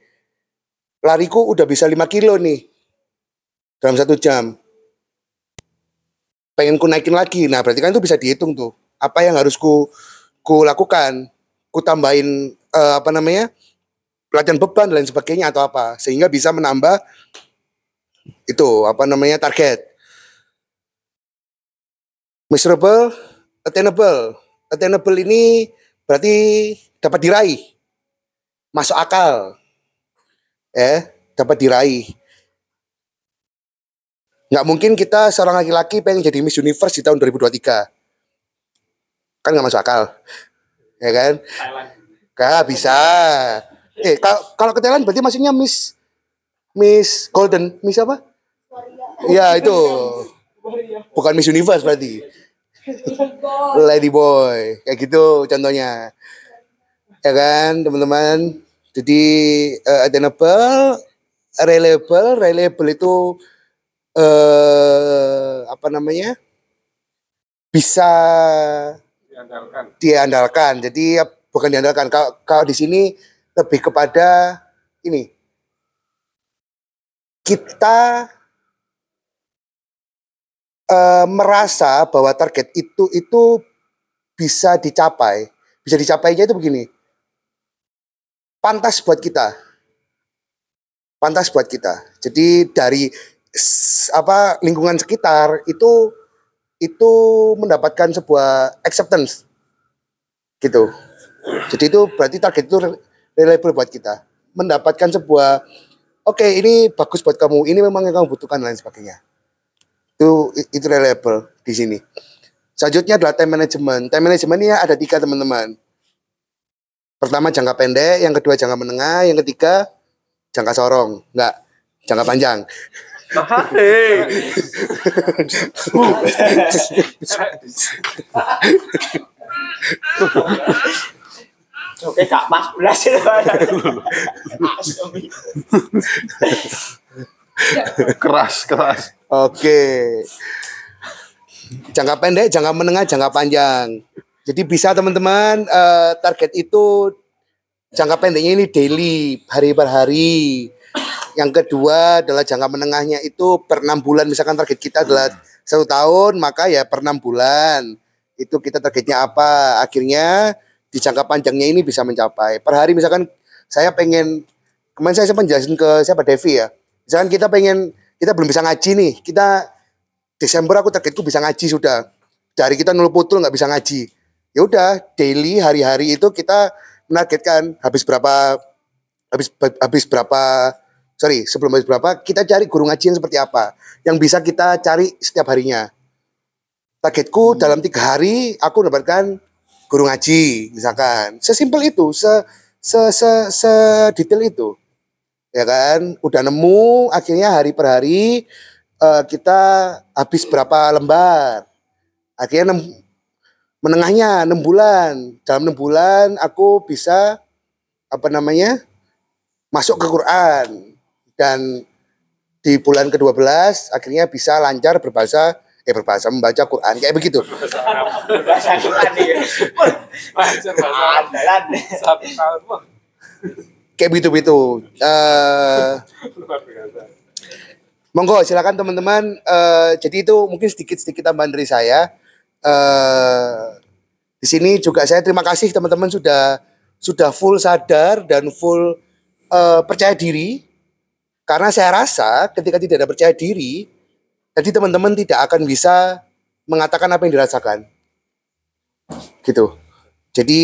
Speaker 3: lariku udah bisa 5 kilo nih dalam satu jam. Pengen ku naikin lagi, nah berarti kan itu bisa dihitung tuh. Apa yang harus ku ku lakukan? Ku tambahin eh, apa namanya latihan beban dan lain sebagainya atau apa, sehingga bisa menambah itu apa namanya target. Measurable, attainable. Attainable ini berarti dapat diraih, masuk akal, ya dapat diraih. Nggak mungkin kita seorang laki-laki pengen jadi Miss Universe di tahun 2023. Kan nggak masuk akal. Ya kan? Gak bisa. Eh, kalau kalau ke Thailand berarti maksudnya Miss Miss Golden, Miss apa? Iya, itu. Bukan Miss Universe berarti. Lady Boy. Kayak gitu contohnya. Ya kan, teman-teman? Jadi eh, attainable, reliable, reliable itu eh apa namanya? bisa diandalkan. Jadi ya, bukan diandalkan. Kalau, kalau di sini lebih kepada ini. Kita eh, merasa bahwa target itu itu bisa dicapai. Bisa dicapainya itu begini. Pantas buat kita. Pantas buat kita. Jadi dari apa lingkungan sekitar itu itu mendapatkan sebuah acceptance gitu. Jadi itu berarti target itu reliable buat kita. Mendapatkan sebuah oke ini bagus buat kamu, ini memang yang kamu butuhkan dan lain sebagainya. Itu itu reliable di sini. Selanjutnya adalah time management. Time management ini ada tiga teman-teman. Pertama jangka pendek, yang kedua jangka menengah, yang ketiga jangka sorong, enggak jangka panjang.
Speaker 5: Oke, belas
Speaker 2: keras keras
Speaker 3: Oke. Jangka pendek, jangka menengah, jangka panjang. Jadi bisa teman-teman eh, target itu jangka pendeknya ini daily, hari per hari. Yang kedua adalah jangka menengahnya itu per enam bulan. Misalkan target kita adalah satu tahun, maka ya per enam bulan. Itu kita targetnya apa? Akhirnya di jangka panjangnya ini bisa mencapai. Per hari misalkan saya pengen kemarin saya sempat jelasin ke siapa Devi ya. Misalkan kita pengen kita belum bisa ngaji nih. Kita Desember aku targetku bisa ngaji sudah. Dari kita nol putul nggak bisa ngaji. Ya udah daily hari-hari itu kita menargetkan habis berapa habis habis berapa sorry sebelum habis berapa kita cari guru ngaji yang seperti apa yang bisa kita cari setiap harinya. Targetku dalam tiga hari aku mendapatkan guru ngaji misalkan. Sesimpel itu se se se, se detail itu. Ya kan? Udah nemu akhirnya hari per hari eh, kita habis berapa lembar. Akhirnya enam menengahnya enam bulan. Dalam enam bulan aku bisa apa namanya masuk ke Quran dan di bulan ke-12 akhirnya bisa lancar berbahasa eh berbahasa membaca Quran kayak begitu
Speaker 5: Bahasa Quran. Andalan.
Speaker 3: kayak begitu begitu eh Monggo silakan teman-teman. Eh, jadi itu mungkin sedikit-sedikit tambahan dari saya. Eh, di sini juga saya terima kasih teman-teman sudah sudah full sadar dan full eh, percaya diri. Karena saya rasa ketika tidak ada percaya diri, jadi teman-teman tidak akan bisa mengatakan apa yang dirasakan. Gitu. Jadi,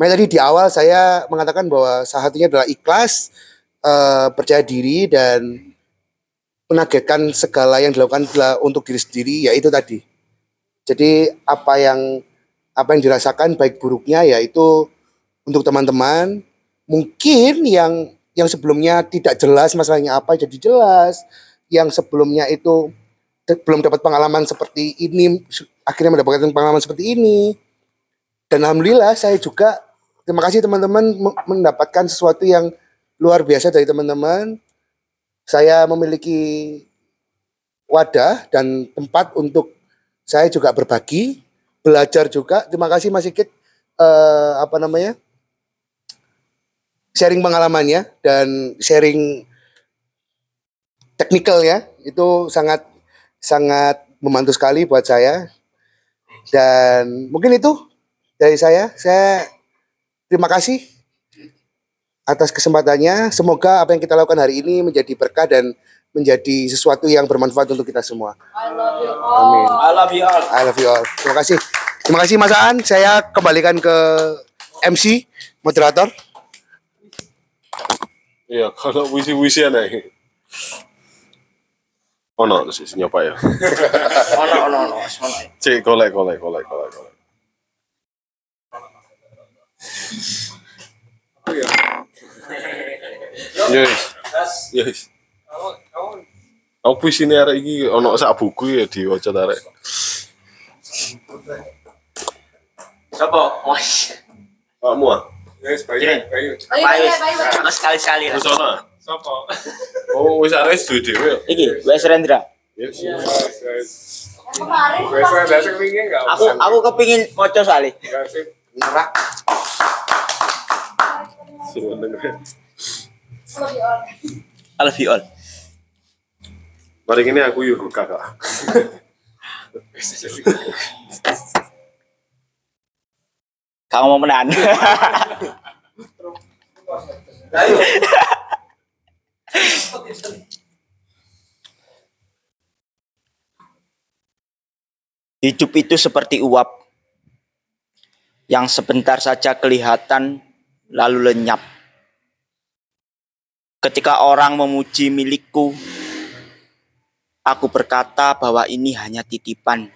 Speaker 3: makanya tadi di awal saya mengatakan bahwa salah satunya adalah ikhlas, eh, percaya diri dan menargetkan segala yang dilakukan untuk diri sendiri yaitu tadi. Jadi apa yang apa yang dirasakan baik buruknya yaitu untuk teman-teman mungkin yang yang sebelumnya tidak jelas masalahnya apa jadi jelas, yang sebelumnya itu belum dapat pengalaman seperti ini akhirnya mendapatkan pengalaman seperti ini. Dan alhamdulillah saya juga terima kasih teman-teman me- mendapatkan sesuatu yang luar biasa dari teman-teman. Saya memiliki wadah dan tempat untuk saya juga berbagi belajar juga. Terima kasih Mas Sigit eh, apa namanya sharing pengalamannya dan sharing teknikalnya itu sangat sangat membantu sekali buat saya. Dan mungkin itu dari saya. Saya terima kasih atas kesempatannya. Semoga apa yang kita lakukan hari ini menjadi berkah dan menjadi sesuatu yang bermanfaat untuk kita semua.
Speaker 4: I love you
Speaker 3: Amin.
Speaker 4: all.
Speaker 5: I love you all.
Speaker 3: I love you all. Terima kasih. Terima kasih Mas Aan. Saya kembalikan ke MC moderator
Speaker 2: Iya, kalau wisi-wisian ya. Oh no, sih nyapa ya.
Speaker 5: Ono ono ono. ono.
Speaker 2: Cek golek golek golek golek golek. Yes. Yes. Aku isine arek iki ono sak buku ya diwaca arek.
Speaker 5: Sopo? Wes.
Speaker 2: Kamu ah?
Speaker 9: Yes, Bayu.
Speaker 4: bayu,
Speaker 5: bayu. Cuma sekali-sekali.
Speaker 2: Wis ah?
Speaker 9: Sopo?
Speaker 2: Oh, wis arek duwe dhewe.
Speaker 5: Iki, Wes Rendra.
Speaker 2: Yes.
Speaker 4: Kemarin?
Speaker 5: Aku aku kepingin moco
Speaker 4: all.
Speaker 5: I love you all.
Speaker 2: Mari ini aku yuk kakak.
Speaker 5: Kamu mau menahan. Hidup itu seperti uap yang sebentar saja kelihatan lalu lenyap. Ketika orang memuji milikku, aku berkata bahwa ini hanya titipan.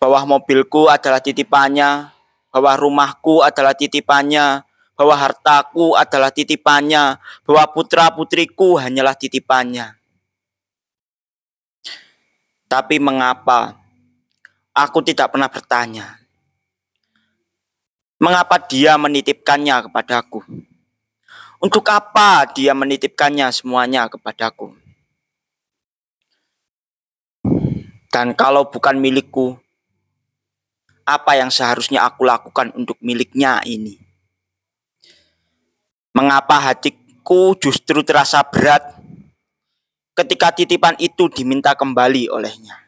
Speaker 5: Bahwa mobilku adalah titipannya, bahwa rumahku adalah titipannya, bahwa hartaku adalah titipannya, bahwa putra-putriku hanyalah titipannya. Tapi mengapa aku tidak pernah bertanya? Mengapa dia menitipkannya kepadaku? Untuk apa dia menitipkannya semuanya kepadaku? Dan kalau bukan milikku, apa yang seharusnya aku lakukan untuk miliknya ini? Mengapa hatiku justru terasa berat ketika titipan itu diminta kembali olehnya?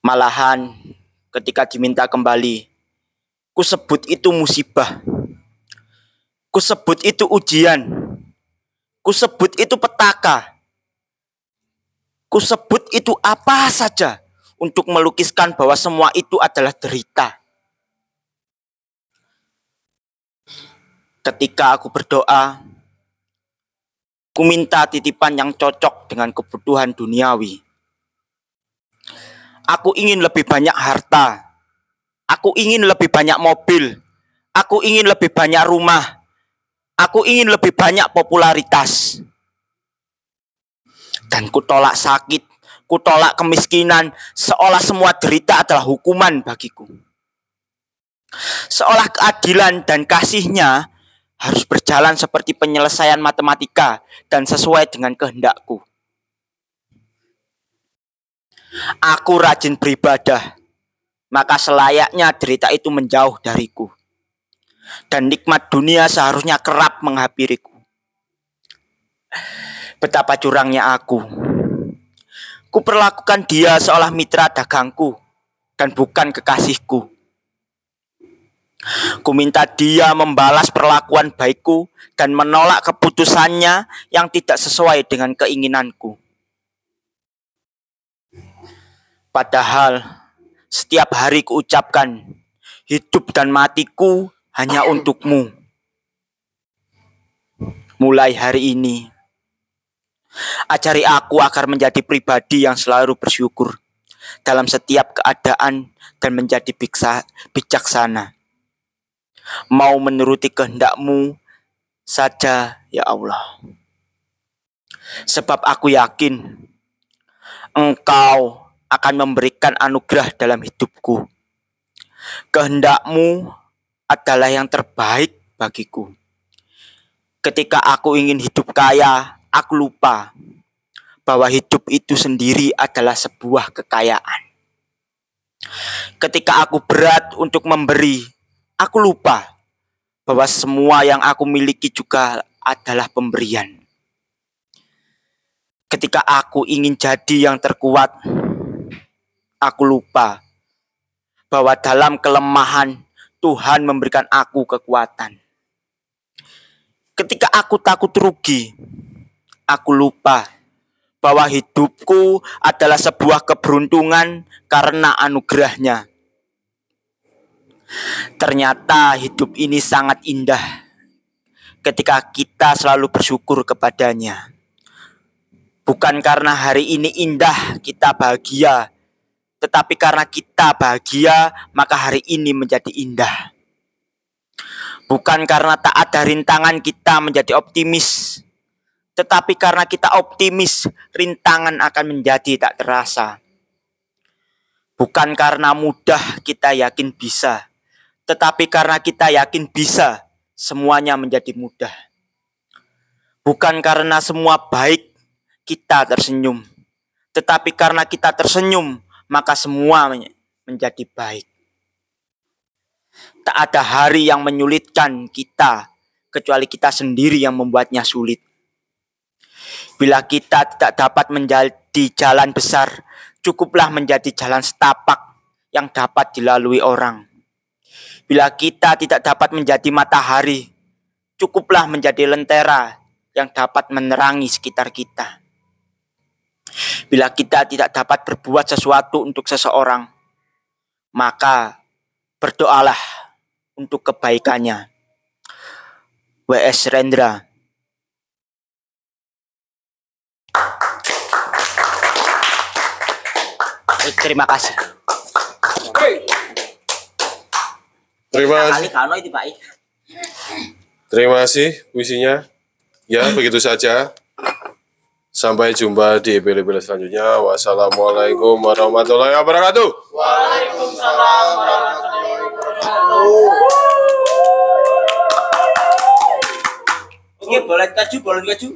Speaker 5: Malahan ketika diminta kembali, ku sebut itu musibah. Ku sebut itu ujian. Ku sebut itu petaka. Ku sebut itu apa saja untuk melukiskan bahwa semua itu adalah derita. Ketika aku berdoa, ku minta titipan yang cocok dengan kebutuhan duniawi. Aku ingin lebih banyak harta. Aku ingin lebih banyak mobil. Aku ingin lebih banyak rumah. Aku ingin lebih banyak popularitas. Dan ku tolak sakit, ku tolak kemiskinan, seolah semua derita adalah hukuman bagiku. Seolah keadilan dan kasihnya harus berjalan seperti penyelesaian matematika dan sesuai dengan kehendakku. Aku rajin beribadah, maka selayaknya derita itu menjauh dariku. Dan nikmat dunia seharusnya kerap menghampiriku. Betapa curangnya aku. Kuperlakukan dia seolah mitra dagangku dan bukan kekasihku. Ku minta dia membalas perlakuan baikku dan menolak keputusannya yang tidak sesuai dengan keinginanku. Padahal setiap hari kuucapkan hidup dan matiku hanya untukmu. Mulai hari ini, ajari aku agar menjadi pribadi yang selalu bersyukur dalam setiap keadaan dan menjadi biksa, bijaksana. Mau menuruti kehendakmu saja ya Allah. Sebab aku yakin Engkau akan memberikan anugerah dalam hidupku. Kehendakmu adalah yang terbaik bagiku. Ketika aku ingin hidup kaya, aku lupa bahwa hidup itu sendiri adalah sebuah kekayaan. Ketika aku berat untuk memberi, aku lupa bahwa semua yang aku miliki juga adalah pemberian. Ketika aku ingin jadi yang terkuat, aku lupa bahwa dalam kelemahan Tuhan memberikan aku kekuatan. Ketika aku takut rugi, aku lupa bahwa hidupku adalah sebuah keberuntungan karena anugerahnya. Ternyata hidup ini sangat indah ketika kita selalu bersyukur kepadanya. Bukan karena hari ini indah kita bahagia, tetapi karena kita bahagia maka hari ini menjadi indah. Bukan karena tak ada rintangan kita menjadi optimis, tetapi karena kita optimis, rintangan akan menjadi tak terasa. Bukan karena mudah kita yakin bisa, tetapi karena kita yakin bisa, semuanya menjadi mudah. Bukan karena semua baik kita tersenyum, tetapi karena kita tersenyum, maka semua men- menjadi baik. Tak ada hari yang menyulitkan kita, kecuali kita sendiri yang membuatnya sulit. Bila kita tidak dapat menjadi jalan besar, cukuplah menjadi jalan setapak yang dapat dilalui orang. Bila kita tidak dapat menjadi matahari, cukuplah menjadi lentera yang dapat menerangi sekitar kita. Bila kita tidak dapat berbuat sesuatu untuk seseorang, maka berdoalah untuk kebaikannya. W.S. Rendra Eh, Terima kasih.
Speaker 2: Terima kasih. Terima kasih puisinya. Ya, begitu saja. Sampai jumpa di episode selanjutnya. Wassalamualaikum warahmatullahi wabarakatuh.
Speaker 5: Oke, boleh kaju, boleh kaju.